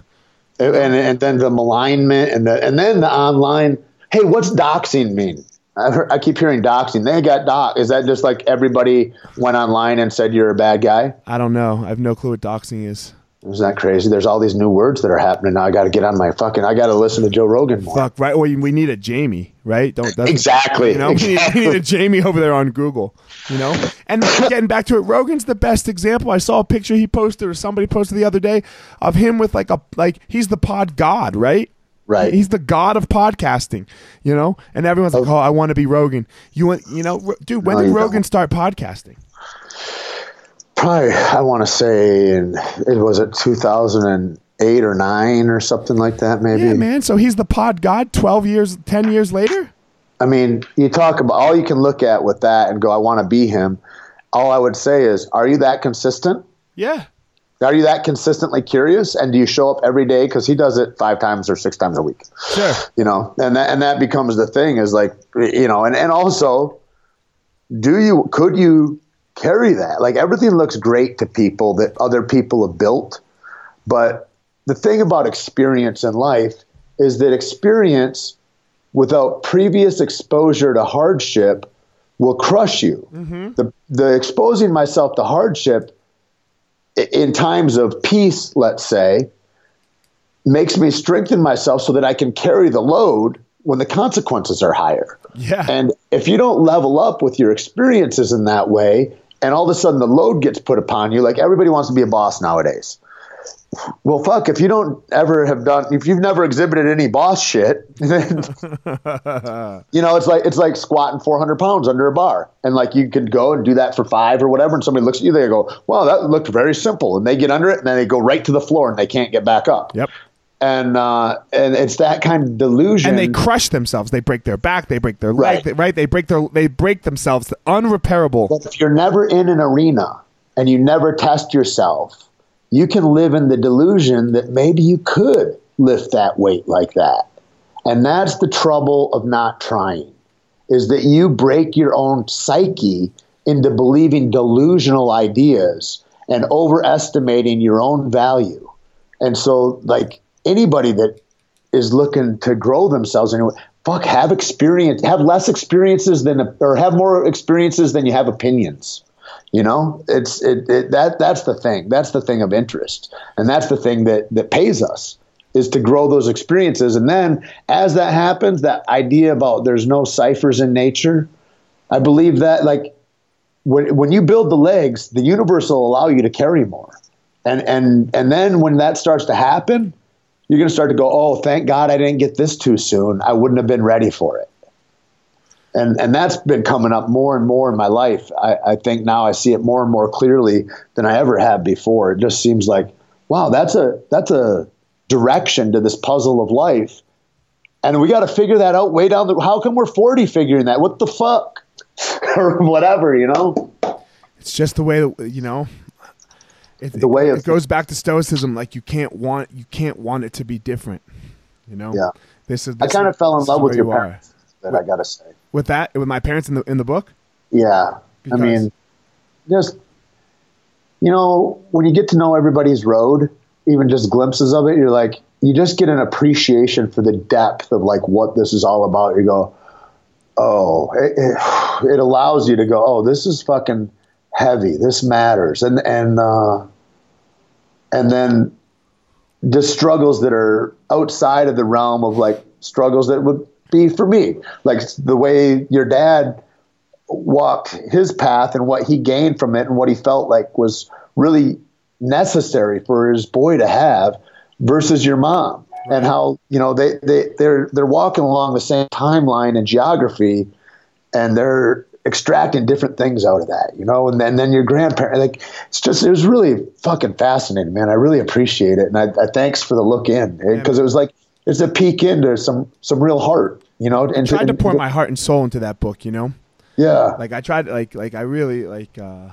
[SPEAKER 2] and and then the malignment and the and then the online. Hey, what's doxing mean? Heard, I keep hearing doxing. They got doc. Is that just like everybody went online and said you're a bad guy?
[SPEAKER 1] I don't know. I have no clue what doxing is.
[SPEAKER 2] Isn't that crazy? There's all these new words that are happening now. I got to get on my fucking. I got to listen to Joe Rogan more.
[SPEAKER 1] Fuck, right? Well, we need a Jamie, right? Don't
[SPEAKER 2] Exactly,
[SPEAKER 1] You know, we, need, we need a Jamie over there on Google. You know, and getting back to it, Rogan's the best example. I saw a picture he posted or somebody posted the other day of him with like a like he's the pod god, right?
[SPEAKER 2] Right.
[SPEAKER 1] He's the god of podcasting, you know, and everyone's like, "Oh, oh I want to be Rogan." You want, you know, dude. When
[SPEAKER 2] No,
[SPEAKER 1] did Rogan
[SPEAKER 2] don't.
[SPEAKER 1] start podcasting?
[SPEAKER 2] Probably, I want to say, in it was it 2008 or nine or something like that. Maybe.
[SPEAKER 1] Yeah, man. So he's the pod god. Twelve years, ten years later.
[SPEAKER 2] I mean, you talk about all you can look at with that and go, I want to be him. All I would say is, are you that consistent?
[SPEAKER 1] Yeah.
[SPEAKER 2] Are you that consistently curious? And do you show up every day? Because he does it five times or six times a week.
[SPEAKER 1] Sure.
[SPEAKER 2] You know, and that and that becomes the thing is like, you know, and, and also, do you could you carry that? Like everything looks great to people that other people have built, but the thing about experience in life is that experience without previous exposure to hardship will crush you. Mm-hmm. The the exposing myself to hardship in times of peace, let's say, makes me strengthen myself so that I can carry the load when the consequences are higher.
[SPEAKER 1] Yeah.
[SPEAKER 2] And if you don't level up with your experiences in that way, and all of a sudden the load gets put upon you, like everybody wants to be a boss nowadays. Well, fuck, if you don't ever have done, if you've never exhibited any boss shit, then, you know, it's like, it's like squatting 400 pounds under a bar. And like you could go and do that for five or whatever. And somebody looks at you, they go, wow, that looked very simple. And they get under it and then they go right to the floor and they can't get back up.
[SPEAKER 1] Yep.
[SPEAKER 2] And, uh, and it's that kind of delusion.
[SPEAKER 1] and they crush themselves. They break their back. They break their leg.
[SPEAKER 2] Right.
[SPEAKER 1] They, right. They break their. They break themselves. Unrepairable.
[SPEAKER 2] But if you're never in an arena and you never test yourself, you can live in the delusion that maybe you could lift that weight like that. And that's the trouble of not trying, is that you break your own psyche into believing delusional ideas and overestimating your own value. And so, like anybody that is looking to grow themselves anyway, fuck, have experience, have less experiences than, or have more experiences than you have opinions. You know, it's it, it that that's the thing. That's the thing of interest, and that's the thing that that pays us is to grow those experiences. And then as that happens, that idea about there's no ciphers in nature, I believe that like when when you build the legs, the universe will allow you to carry more. And and and then when that starts to happen, you're going to start to go, "Oh, thank God I didn't get this too soon. I wouldn't have been ready for it." And and that's been coming up more and more in my life. I, I think now I see it more and more clearly than I ever have before. It just seems like, wow, that's a that's a direction to this puzzle of life. And we got to figure that out way down the how come we're 40 figuring that? What the fuck? or whatever, you know?
[SPEAKER 1] It's just the way that you know. It,
[SPEAKER 2] The way
[SPEAKER 1] it goes back to stoicism. Like you can't want you can't want it to be different. You know.
[SPEAKER 2] Yeah.
[SPEAKER 1] This is.
[SPEAKER 2] I kind of fell in love with your
[SPEAKER 1] you
[SPEAKER 2] parents. That I got to say.
[SPEAKER 1] With that, with my parents in the in the book.
[SPEAKER 2] Yeah.
[SPEAKER 1] Because-
[SPEAKER 2] I mean, just, you know, when you get to know everybody's road, even just glimpses of it, you're like, you just get an appreciation for the depth of like what this is all about. You go, oh, it, it, it allows you to go, oh, this is fucking heavy. This matters. And, and, uh, and then the struggles that are outside of the realm of like struggles that would be for me, like the way your dad walked his path and what he gained from it and what he felt like was really necessary for his boy to have versus your mom and how you know they, they they're they're walking along the same timeline and geography and they're extracting different things out of that you know and then then your grandparent like it's just it was really fucking fascinating man i really appreciate it and i, I thanks for the look in because it was like it's a peek into some some real heart You know, and
[SPEAKER 1] I tried to
[SPEAKER 2] and-
[SPEAKER 1] pour my heart and soul into that book. You know,
[SPEAKER 2] yeah.
[SPEAKER 1] like I tried, like like I really like. uh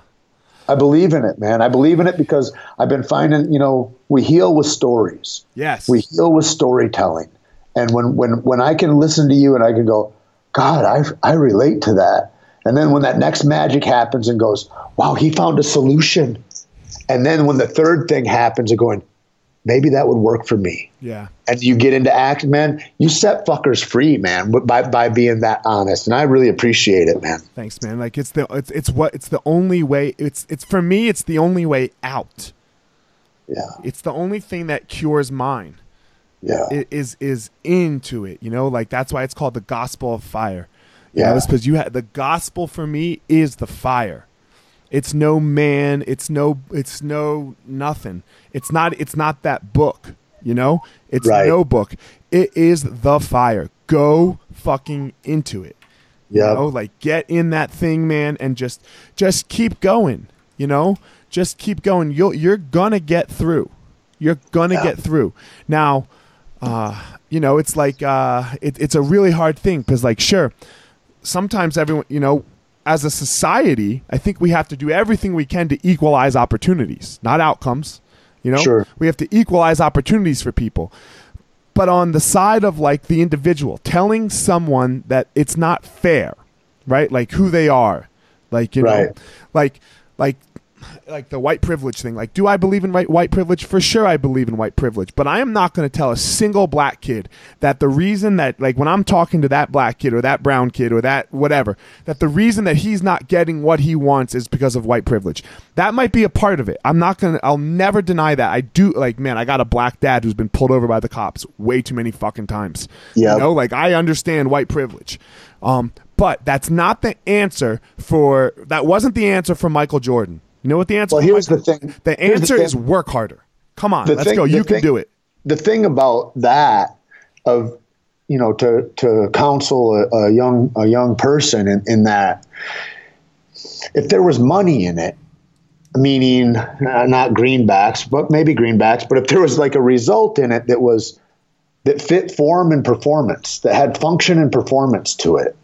[SPEAKER 2] I believe in it, man. I believe in it because I've been finding, you know, we heal with stories.
[SPEAKER 1] Yes.
[SPEAKER 2] We heal with storytelling. And when when when I can listen to you and I can go, God, I I relate to that. And then when that next magic happens and goes, wow, he found a solution. And then when the third thing happens and going, maybe that would work for me.
[SPEAKER 1] yeah.
[SPEAKER 2] And you get into action, man, you set fuckers free, man, by by being that honest. And I really appreciate it, man.
[SPEAKER 1] Thanks, man. Like it's the it's it's what it's the only way. It's it's for me. It's the only way out.
[SPEAKER 2] Yeah.
[SPEAKER 1] It's the only thing that cures mine.
[SPEAKER 2] Yeah.
[SPEAKER 1] i- is is into it. You know, like that's why it's called the gospel of fire. You
[SPEAKER 2] Yeah.
[SPEAKER 1] know, because you had the gospel for me is the fire. It's no man. It's no. It's no nothing. It's not. It's not that book. You know. It's
[SPEAKER 2] Right.
[SPEAKER 1] no book. It is the fire. Go fucking into it. You
[SPEAKER 2] Yeah.
[SPEAKER 1] know, like get in that thing, man, and just just keep going. You know, just keep going. You'll you're gonna get through. You're gonna
[SPEAKER 2] Yeah.
[SPEAKER 1] get through. Now, uh, you know, it's like uh, it, it's a really hard thing because, like, sure, sometimes everyone, you know, as a society, I think we have to do everything we can to equalize opportunities, not outcomes. You know,
[SPEAKER 2] Sure.
[SPEAKER 1] we have to equalize opportunities for people. But on the side of like the individual, telling someone that it's not fair, right? Like who they are, like you know, like like like the white privilege thing. Like, do I believe in white white privilege? For sure, I believe in white privilege. But I am not going to tell a single black kid that the reason that like when I'm talking to that black kid or that brown kid or that whatever, that the reason that he's not getting what he wants is because of white privilege. That might be a part of it. I'm not gonna. I'll never deny that. I do like, man. I got a black dad who's been pulled over by the cops way too many fucking times.
[SPEAKER 2] Yep.
[SPEAKER 1] You know, like I understand white privilege. Um, but that's not the answer for that wasn't the answer for Michael Jordan. You know what the answer
[SPEAKER 2] Well, here's the thing.
[SPEAKER 1] The
[SPEAKER 2] Here's the
[SPEAKER 1] answer
[SPEAKER 2] thing.
[SPEAKER 1] is work harder. Come on,
[SPEAKER 2] The
[SPEAKER 1] let's
[SPEAKER 2] thing-
[SPEAKER 1] go. You can
[SPEAKER 2] thing-
[SPEAKER 1] do it.
[SPEAKER 2] the thing about that of you know to to counsel a, a young a young person in, in that if there was money in it meaning uh, not greenbacks but maybe greenbacks but if there was like a result in it that was that fit form and performance that had function and performance to it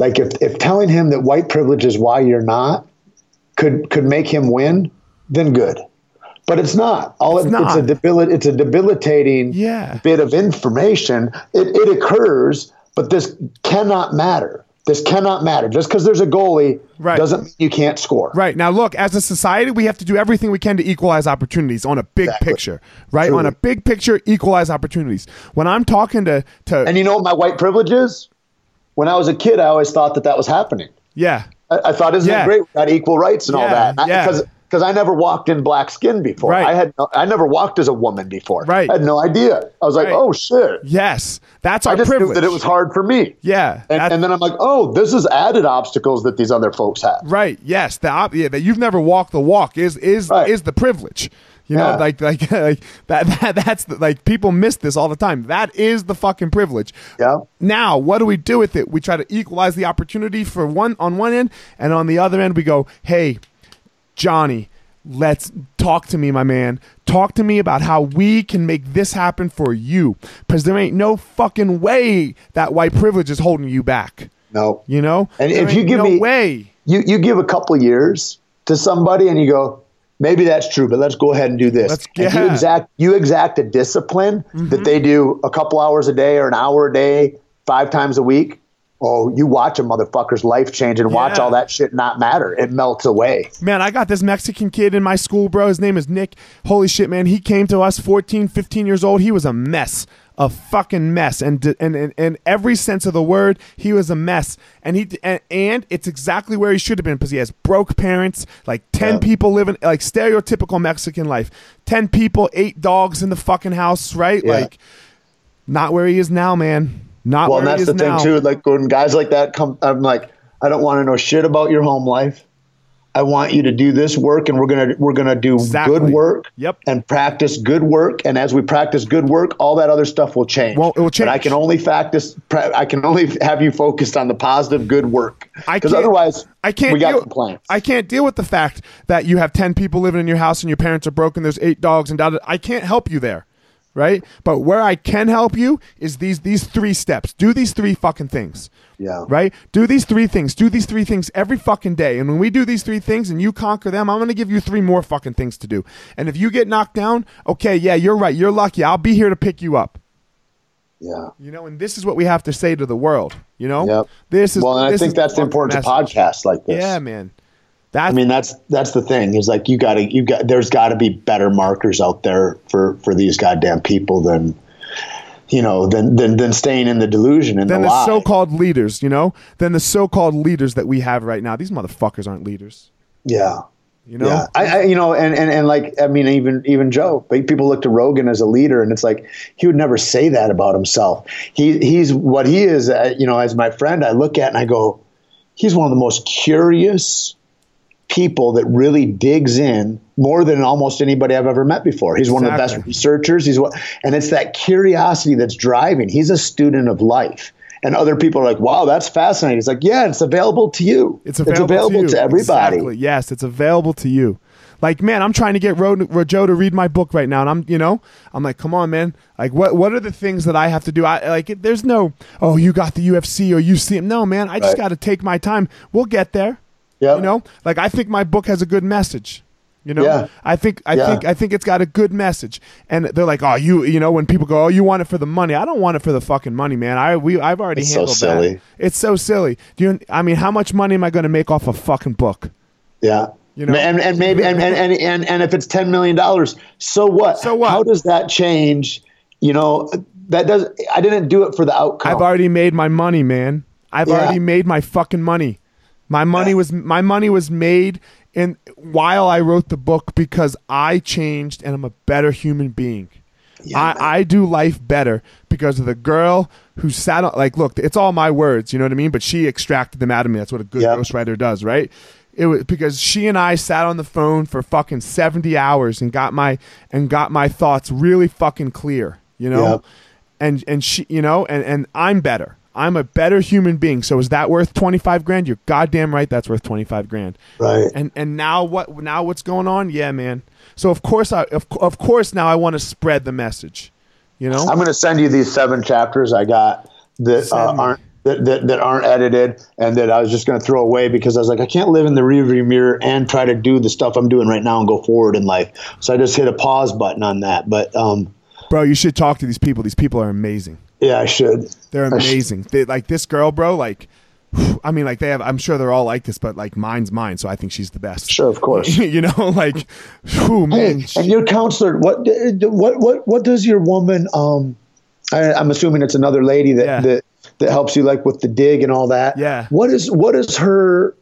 [SPEAKER 2] like if, if telling him that white privilege is why you're not could could make him win then good but it's not. All
[SPEAKER 1] It's
[SPEAKER 2] it, it's a
[SPEAKER 1] not.
[SPEAKER 2] debil- It's a debilitating
[SPEAKER 1] Yeah.
[SPEAKER 2] bit of information. It, it occurs, but this cannot matter. This cannot matter. Just because there's a goalie
[SPEAKER 1] Right.
[SPEAKER 2] doesn't mean you can't score.
[SPEAKER 1] Right now, look. As a society, we have to do everything we can to equalize opportunities on a big
[SPEAKER 2] Exactly.
[SPEAKER 1] picture. Right
[SPEAKER 2] Truly.
[SPEAKER 1] on a big picture, equalize opportunities. When I'm talking to to
[SPEAKER 2] And you know what my white privilege is? When I was a kid, I always thought that that was happening.
[SPEAKER 1] yeah,
[SPEAKER 2] I, I thought, isn't
[SPEAKER 1] Yeah.
[SPEAKER 2] it great? We got equal rights and all
[SPEAKER 1] Yeah,
[SPEAKER 2] that.
[SPEAKER 1] yeah.
[SPEAKER 2] Because because I never walked in black skin before.
[SPEAKER 1] Right.
[SPEAKER 2] I had no, I never walked as a woman before.
[SPEAKER 1] Right.
[SPEAKER 2] I had no idea. I was like,
[SPEAKER 1] Right.
[SPEAKER 2] oh shit.
[SPEAKER 1] yes, that's our
[SPEAKER 2] I just
[SPEAKER 1] privilege.
[SPEAKER 2] knew that it was hard for me.
[SPEAKER 1] Yeah,
[SPEAKER 2] And, and then I'm like, oh, this is added obstacles that these other folks have.
[SPEAKER 1] Right. Yes. The op- yeah, that you've never walked the walk is is
[SPEAKER 2] Right.
[SPEAKER 1] is the privilege. You know,
[SPEAKER 2] Yeah.
[SPEAKER 1] like like like that, that that's the, like people miss this all the time. That is the fucking privilege.
[SPEAKER 2] Yeah.
[SPEAKER 1] Now, what do we do with it? We try to equalize the opportunity for one on one end, and on the other end, we go, "Hey, Johnny, let's talk to me, my man. Talk to me about how we can make this happen for you, because there ain't no fucking way that white privilege is holding you back.
[SPEAKER 2] No.
[SPEAKER 1] You know,
[SPEAKER 2] And
[SPEAKER 1] There
[SPEAKER 2] if you give
[SPEAKER 1] no
[SPEAKER 2] me-
[SPEAKER 1] way."
[SPEAKER 2] You you give a couple years to somebody and you go, maybe that's true, but let's go ahead and do this. And you.
[SPEAKER 1] Mm-hmm.
[SPEAKER 2] exact you exact a discipline that they do a couple hours a day or an hour a day, five times a week. Oh, you watch a motherfucker's life change and watch all that shit not matter. It melts away.
[SPEAKER 1] Man, I got this Mexican kid in my school, bro. His name is Nick. Holy shit, man. He came to us 14, 15 years old. He was a mess. A fucking mess. And and and, and every sense of the word, he was a mess. And he and, and it's exactly where he should have been because he has broke parents, like 10
[SPEAKER 2] Yeah.
[SPEAKER 1] people living like stereotypical Mexican life. 10 people, 8 dogs in the fucking house, right?
[SPEAKER 2] Yeah.
[SPEAKER 1] Like not where he is now, man. Not
[SPEAKER 2] Well, and that's the thing
[SPEAKER 1] now.
[SPEAKER 2] too. Like when guys like that come, I'm like, I don't want to know shit about your home life. I want you to do this work, and we're gonna we're gonna do
[SPEAKER 1] Exactly.
[SPEAKER 2] good work.
[SPEAKER 1] Yep.
[SPEAKER 2] And practice good work, and as we practice good work, all that other stuff will change.
[SPEAKER 1] Well, it will change.
[SPEAKER 2] But I can only practice. pra- I can only have you focused on the positive, good work.
[SPEAKER 1] Can't-
[SPEAKER 2] otherwise,
[SPEAKER 1] I can't.
[SPEAKER 2] We got
[SPEAKER 1] deal,
[SPEAKER 2] complaints.
[SPEAKER 1] I can't deal with the fact that you have ten people living in your house and your parents are broken. There's eight dogs and da, da- I can't help you there. Right? But where I can help you is these these three steps. Do these three fucking things.
[SPEAKER 2] Yeah.
[SPEAKER 1] Right? Do these three things. Do these three things every fucking day. And when we do these three things and you conquer them, I'm going to give you three more fucking things to do. And if you get knocked down, okay, yeah, you're right. You're lucky. I'll be here to pick you up.
[SPEAKER 2] Yeah.
[SPEAKER 1] You know, and this is what we have to say to the world, you know?
[SPEAKER 2] Yep.
[SPEAKER 1] This is
[SPEAKER 2] Well, and I think that's
[SPEAKER 1] important
[SPEAKER 2] importance of podcasts like this.
[SPEAKER 1] Yeah, man. That's
[SPEAKER 2] I mean, that's that's the thing. Is like you got to you got there's got to be better markers out there for for these goddamn people than you know than than than staying in the delusion and
[SPEAKER 1] than
[SPEAKER 2] the
[SPEAKER 1] the so-called leaders, you know? Than the so-called leaders that we have right now. These motherfuckers aren't leaders,
[SPEAKER 2] yeah.
[SPEAKER 1] you know?
[SPEAKER 2] Yeah, I, I, you know, and, and, and like, I mean, even even Joe, like, people look to Rogan as a leader, and it's like he would never say that about himself. He he's what he is. Uh, you know, as my friend, I look at and I go, he's one of the most curious people that really digs in more than almost anybody I've ever met before. He's one of the best researchers. He's what, and it's that curiosity that's driving. He's a student of life. And other people are like, "Wow, that's fascinating." He's like, "Yeah, it's available to you.
[SPEAKER 1] It's available, to, you.
[SPEAKER 2] everybody."
[SPEAKER 1] Exactly. Yes, it's available to you. Like, man, I'm trying to get Ro- Ro- Joe to read my book right now, and I'm, you know, I'm like, come on, man. Like, what, what are the things that I have to do? I like, there's no, oh, you got the UFC or you see him. No, man, I just
[SPEAKER 2] Right.
[SPEAKER 1] got to take my time. We'll get there.
[SPEAKER 2] Yep.
[SPEAKER 1] You know, like I think my book has a good message. You know,
[SPEAKER 2] Yeah.
[SPEAKER 1] I think I
[SPEAKER 2] Yeah.
[SPEAKER 1] think I think it's got a good message. And they're like, oh, you, you know, when people go, oh, you want it for the money? I don't want it for the fucking money, man. I we I've already
[SPEAKER 2] It's so silly.
[SPEAKER 1] that. It's so silly. Do you? I mean, how much money am I going to make off a fucking book?
[SPEAKER 2] Yeah.
[SPEAKER 1] You know?
[SPEAKER 2] and, and maybe and, and, and, and, and if it's ten million dollars, so what?
[SPEAKER 1] So what?
[SPEAKER 2] How does that change? You know, that does I didn't do it for the outcome.
[SPEAKER 1] I've already made my money, man. I've
[SPEAKER 2] Yeah.
[SPEAKER 1] already made my fucking money. My money was my money was made in while I wrote the book because I changed and I'm a better human being.
[SPEAKER 2] Yeah, man.
[SPEAKER 1] I, I do life better because of the girl who sat on like look, it's all my words, you know what I mean? But she extracted them out of me. That's what a good
[SPEAKER 2] Yep.
[SPEAKER 1] ghostwriter does, right? It was because she and I sat on the phone for fucking 70 hours and got my and got my thoughts really fucking clear, you know?
[SPEAKER 2] Yep.
[SPEAKER 1] and and she you know and and i'm better i'm a better human being. So is that worth 25 grand? You're goddamn right that's worth 25 grand.
[SPEAKER 2] Right.
[SPEAKER 1] and and now what now what's going on? Yeah man. So of course i of, of course now i want to spread the message you know?
[SPEAKER 2] I'm going to send you these seven chapters I got that uh, aren't that, that, that aren't edited and that I was just going to throw away because I was like I can't live in the rearview mirror and try to do the stuff I'm doing right now and go forward in life. So I just hit a pause button on that. But um,
[SPEAKER 1] bro you should talk to these people. These people are amazing
[SPEAKER 2] yeah, I should.
[SPEAKER 1] they're
[SPEAKER 2] I should.
[SPEAKER 1] amazing they, like this girl bro like I mean, like they have. I'm sure they're all like this, but like mine's mine, so I think she's the best.
[SPEAKER 2] Sure, of course.
[SPEAKER 1] you know, like, whew, man.
[SPEAKER 2] Hey, and your counselor, what what what what does your woman? Um, I, I'm assuming it's another lady that
[SPEAKER 1] Yeah.
[SPEAKER 2] that that helps you like with the dig and all that.
[SPEAKER 1] Yeah.
[SPEAKER 2] What is what is her?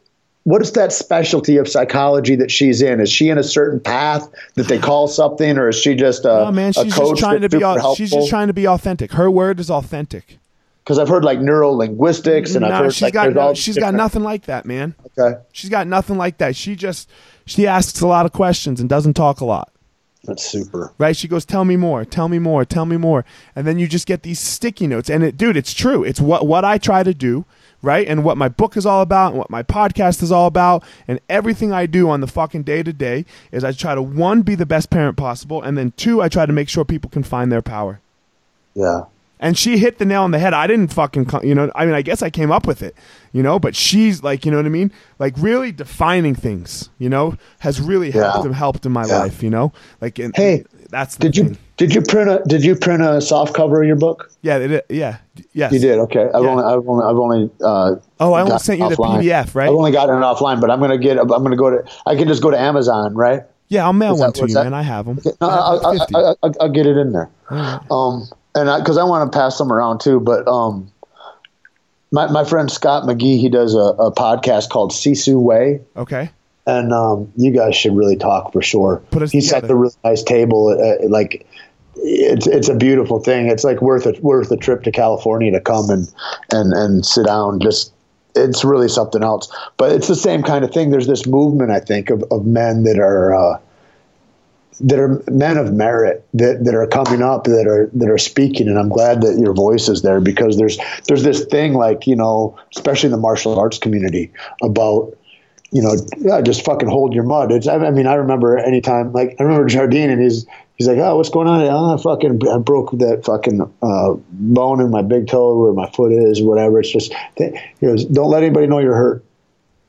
[SPEAKER 2] What is that specialty of psychology that she's in? Is she in a certain path that they call something, or is she just a,
[SPEAKER 1] Oh man, she's
[SPEAKER 2] coach
[SPEAKER 1] just trying to be. au- She's just trying to be authentic. Her word is authentic.
[SPEAKER 2] Because I've heard like neuro linguistics, and I've heard
[SPEAKER 1] she's
[SPEAKER 2] like
[SPEAKER 1] got no, she's
[SPEAKER 2] different-
[SPEAKER 1] got nothing like that, man.
[SPEAKER 2] Okay,
[SPEAKER 1] She's got nothing like that. She just she asks a lot of questions and doesn't talk a lot.
[SPEAKER 2] that's super.
[SPEAKER 1] Right? She goes, "Tell me more, tell me more, tell me more," and then you just get these sticky notes. And it, dude, it's true. It's what what I try to do, right? And what my book is all about, and what my podcast is all about, and everything I do on the fucking day to day is I try to one be the best parent possible, and then two, I try to make sure people can find their power.
[SPEAKER 2] Yeah,
[SPEAKER 1] And she hit the nail on the head. I didn't fucking, you know, I mean, I guess I came up with it, you know, but she's like, you know what I mean? Like really defining things, you know, has really helped,
[SPEAKER 2] Yeah.
[SPEAKER 1] helped in my
[SPEAKER 2] Yeah.
[SPEAKER 1] life, you know? Like, and,
[SPEAKER 2] Hey,
[SPEAKER 1] that's the
[SPEAKER 2] did you
[SPEAKER 1] thing.
[SPEAKER 2] Did you print a did you print a soft cover of your book?
[SPEAKER 1] Yeah, it, yeah, yes.
[SPEAKER 2] You did. Okay, I've
[SPEAKER 1] Yeah.
[SPEAKER 2] only I've only I've only. Uh,
[SPEAKER 1] Oh, I only sent you the. PDF, right?
[SPEAKER 2] I've only gotten it offline, but I'm gonna get. I'm gonna go to. I can just go to Amazon, right?
[SPEAKER 1] Yeah, I'll mail
[SPEAKER 2] What's
[SPEAKER 1] one
[SPEAKER 2] that-
[SPEAKER 1] to you,
[SPEAKER 2] that?
[SPEAKER 1] man. I have them.
[SPEAKER 2] No, I'll, I'll, I'll, I'll, I'll get it in there. Um, and because I, want to pass them around too, but um, my my friend Scott McGee, he does a, a podcast called Sisu Way,
[SPEAKER 1] okay.
[SPEAKER 2] and um, you guys should really talk for sure.
[SPEAKER 1] Put us
[SPEAKER 2] he set
[SPEAKER 1] together.
[SPEAKER 2] the really nice table, uh, like. It's it's a beautiful thing. It's like worth a worth a trip to California to come and and and sit down. Just it's really something else. But it's the same kind of thing. There's this movement, I think, of, of men that are uh, that are men of merit that, that are coming up that are that are speaking. And I'm glad that your voice is there because there's there's this thing like you know, especially in the martial arts community about you know, yeah, just fucking hold your mud. It's, I mean, I remember anytime, like, I remember Jardine and he's, he's like, oh, what's going on? Oh, I fucking, I broke that fucking uh, bone in my big toe where my foot is whatever. It's just, he goes, don't let anybody know you're hurt.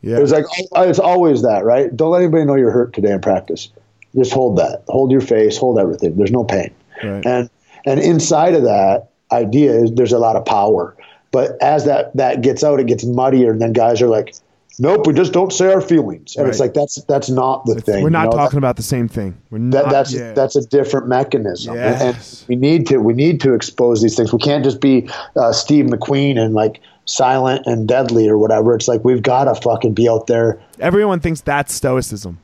[SPEAKER 1] Yeah.
[SPEAKER 2] It was like, oh, it's always that, right? Don't let anybody know you're hurt today in practice. Just hold that. Hold your face, hold everything. There's no pain.
[SPEAKER 1] Right.
[SPEAKER 2] And, and inside of that idea is there's a lot of power. But as that, that gets out, it gets muddier. And then guys are like, nope, we just don't say our feelings. And
[SPEAKER 1] Right.
[SPEAKER 2] it's like, that's, that's not the thing.
[SPEAKER 1] We're not
[SPEAKER 2] you know?
[SPEAKER 1] talking about the same thing. We're not.
[SPEAKER 2] that, that's
[SPEAKER 1] yeah.
[SPEAKER 2] that's a different mechanism,
[SPEAKER 1] Yes.
[SPEAKER 2] and we need to we need to expose these things. We can't just be uh, Steve McQueen and like silent and deadly or whatever. It's like we've got to fucking be out there.
[SPEAKER 1] Everyone thinks that's stoicism.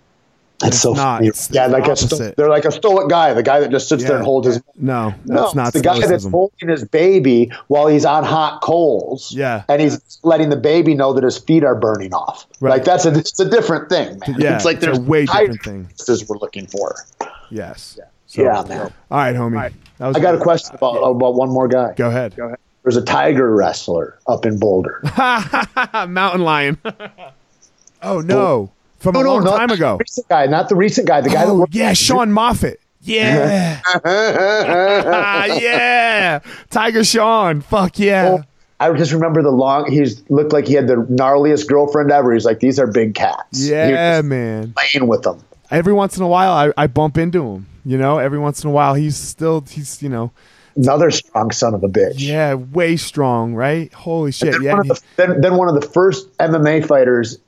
[SPEAKER 2] It's,
[SPEAKER 1] It's
[SPEAKER 2] so
[SPEAKER 1] not.
[SPEAKER 2] funny.
[SPEAKER 1] It's
[SPEAKER 2] yeah,
[SPEAKER 1] the
[SPEAKER 2] like a
[SPEAKER 1] opposite.
[SPEAKER 2] sto- they're like a stoic guy, the guy that just sits there and holds his.
[SPEAKER 1] No,
[SPEAKER 2] No,
[SPEAKER 1] that's not
[SPEAKER 2] it's the guy that's holding his baby while he's on hot coals.
[SPEAKER 1] Yeah.
[SPEAKER 2] and he's letting the baby know that his feet are burning off.
[SPEAKER 1] Right.
[SPEAKER 2] Like that's a it's a different thing, man.
[SPEAKER 1] Yeah,
[SPEAKER 2] it's like
[SPEAKER 1] it's a way
[SPEAKER 2] higher
[SPEAKER 1] different thing.
[SPEAKER 2] pieces we're looking for.
[SPEAKER 1] Yes. So,
[SPEAKER 2] yeah, man.
[SPEAKER 1] All right, homie. That was
[SPEAKER 2] I got a question about about one more guy.
[SPEAKER 1] Go ahead. Go ahead.
[SPEAKER 2] There's a tiger wrestler up in Boulder.
[SPEAKER 1] Mountain lion. oh no, from a
[SPEAKER 2] no,
[SPEAKER 1] long
[SPEAKER 2] not
[SPEAKER 1] time
[SPEAKER 2] the
[SPEAKER 1] ago.
[SPEAKER 2] recent guy, not the recent guy. The guy
[SPEAKER 1] Oh
[SPEAKER 2] worked.
[SPEAKER 1] yeah, Sean Moffat. Yeah, ah, yeah, Tiger Sean. Fuck yeah.
[SPEAKER 2] I just remember the long. He's looked like he had the gnarliest girlfriend ever. He's like, these are big cats. He
[SPEAKER 1] Yeah, man.
[SPEAKER 2] playing with them.
[SPEAKER 1] Every once in a while, I, I bump into him. You know, every once in a while, he's still he's you know,
[SPEAKER 2] Another strong son of a bitch.
[SPEAKER 1] yeah, way strong, right? Holy shit,
[SPEAKER 2] Then,
[SPEAKER 1] yeah.
[SPEAKER 2] one of the, then, then one of the first MMA fighters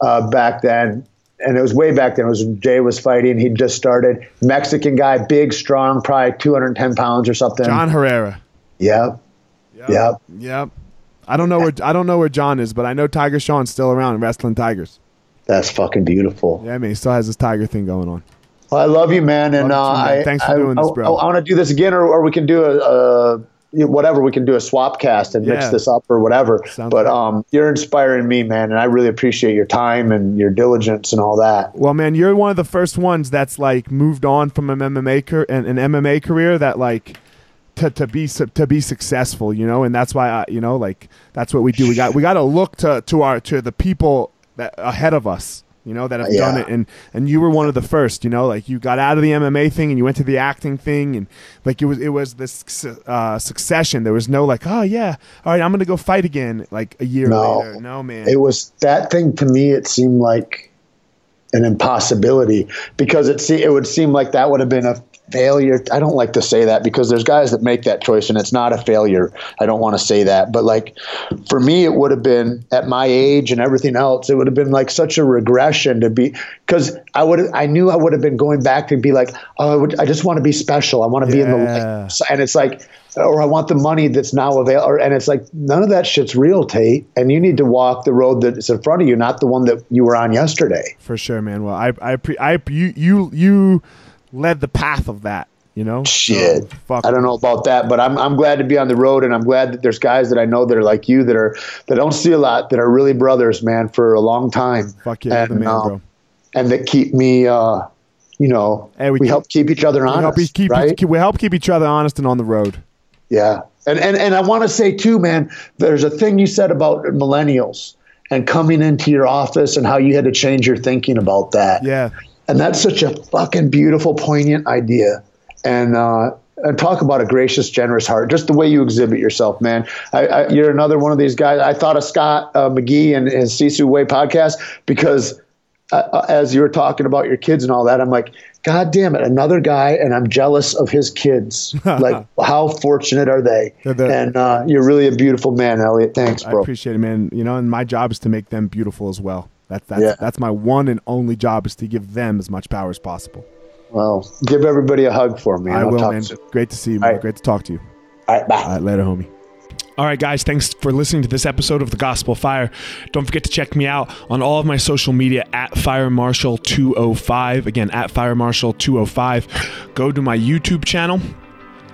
[SPEAKER 2] uh, back then, and it was way back then. It was when Jay was fighting. He just started. Mexican guy, big, strong, probably 210 pounds or something.
[SPEAKER 1] John Herrera.
[SPEAKER 2] Yep. Yep.
[SPEAKER 1] Yep. I don't know where I don't know where John is, but I know Tiger Sean's still around wrestling tigers.
[SPEAKER 2] That's fucking beautiful.
[SPEAKER 1] Yeah, man, he still has this tiger thing going on.
[SPEAKER 2] Well, I love you, man, and
[SPEAKER 1] you
[SPEAKER 2] uh,
[SPEAKER 1] man.
[SPEAKER 2] I,
[SPEAKER 1] Thanks for
[SPEAKER 2] I,
[SPEAKER 1] doing this,
[SPEAKER 2] I-
[SPEAKER 1] bro.
[SPEAKER 2] I, want to do this again, or, or we can do a, a whatever. We can do a swap cast and mix this up or whatever.
[SPEAKER 1] Sounds
[SPEAKER 2] but um, you're inspiring me, man, and I really appreciate your time and your diligence and all that.
[SPEAKER 1] Well, man, you're one of the first ones that's like moved on from an MMA car- an, an MMA career that like to, to be to be successful, you know, and that's why I, you know, like that's what we do. We got we got to look to to our to the people that ahead of us, you know, that have done it, and and you were one of the first, you know, like you got out of the MMA thing and you went to the acting thing, and like it was it was this uh, succession. There was no like, oh yeah, all right, I'm gonna go fight again, like a year
[SPEAKER 2] No.
[SPEAKER 1] later. No man,
[SPEAKER 2] It was that thing to me. It seemed like an impossibility because it se- it would seem like that would have been a failure. I don't like to say that because there's guys that make that choice and it's not a failure. I don't want to say that, but like for me, it would have been at my age and everything else. It would have been like such a regression to be because I would I knew I would have been going back to be like oh I, would, I just want to be special. I want to be in the
[SPEAKER 1] Yeah.
[SPEAKER 2] and it's like or I want the money that's now available. And it's like none of that shit's real, Tait. And you need to walk the road that's in front of you, not the one that you were on yesterday.
[SPEAKER 1] For sure, man. Well, I, I, pre- I, you, you, you led the path of that. You know,
[SPEAKER 2] Shit,
[SPEAKER 1] So, fuck.
[SPEAKER 2] I don't know about that, but I'm I'm glad to be on the road, and I'm glad that there's guys that I know that are like you that are that don't see a lot, that are really brothers, man, for a long time.
[SPEAKER 1] Fuck yeah,
[SPEAKER 2] and,
[SPEAKER 1] man,
[SPEAKER 2] um,
[SPEAKER 1] bro.
[SPEAKER 2] and that keep me, uh, you know,
[SPEAKER 1] and we
[SPEAKER 2] we,
[SPEAKER 1] keep-
[SPEAKER 2] help keep each other
[SPEAKER 1] We
[SPEAKER 2] honest,
[SPEAKER 1] help, keep,
[SPEAKER 2] right?
[SPEAKER 1] keep, we help keep each other honest and on the road.
[SPEAKER 2] Yeah. And and, and I want to say too, man, there's a thing you said about millennials and coming into your office and how you had to change your thinking about that.
[SPEAKER 1] Yeah,
[SPEAKER 2] And that's such a fucking beautiful, poignant idea. And uh and talk about a gracious, generous heart. Just the way you exhibit yourself, man. I, I, you're another one of these guys. I thought of Scott uh, McGee and his Sisu Way podcast because uh, uh, as you were talking about your kids and all that, I'm like, God damn it, another guy, and I'm jealous of his kids. like, how fortunate are they?
[SPEAKER 1] The-
[SPEAKER 2] and uh, you're really a beautiful man, Eliot. Thanks,
[SPEAKER 1] I appreciate it, man. You know, and my job is to make them beautiful as well. That's that's
[SPEAKER 2] Yeah.
[SPEAKER 1] that's my one and only job is to give them as much power as possible.
[SPEAKER 2] well, give everybody a hug for me.
[SPEAKER 1] I
[SPEAKER 2] I'll
[SPEAKER 1] will,
[SPEAKER 2] talk
[SPEAKER 1] man.
[SPEAKER 2] soon.
[SPEAKER 1] Great to see you, man.
[SPEAKER 2] right.
[SPEAKER 1] Great to talk to you.
[SPEAKER 2] All right, bye.
[SPEAKER 1] All right, later, homie. All right, guys, thanks for listening to this episode of The Gospel Fire. Don't forget to check me out on all of my social media at Fire Marshal 205. Again, at Fire Marshal 205. Go to my YouTube channel.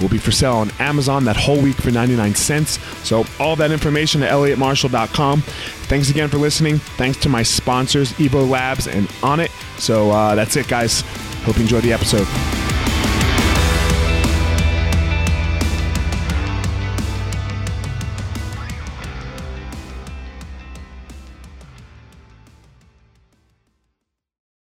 [SPEAKER 1] Will be for sale on Amazon that whole week for 99 cents. So, all that information at eliotmarshall.com. Thanks again for listening. Thanks to my sponsors, Evo Labs and Onnit. So, uh, that's it, guys. Hope you enjoyed the episode.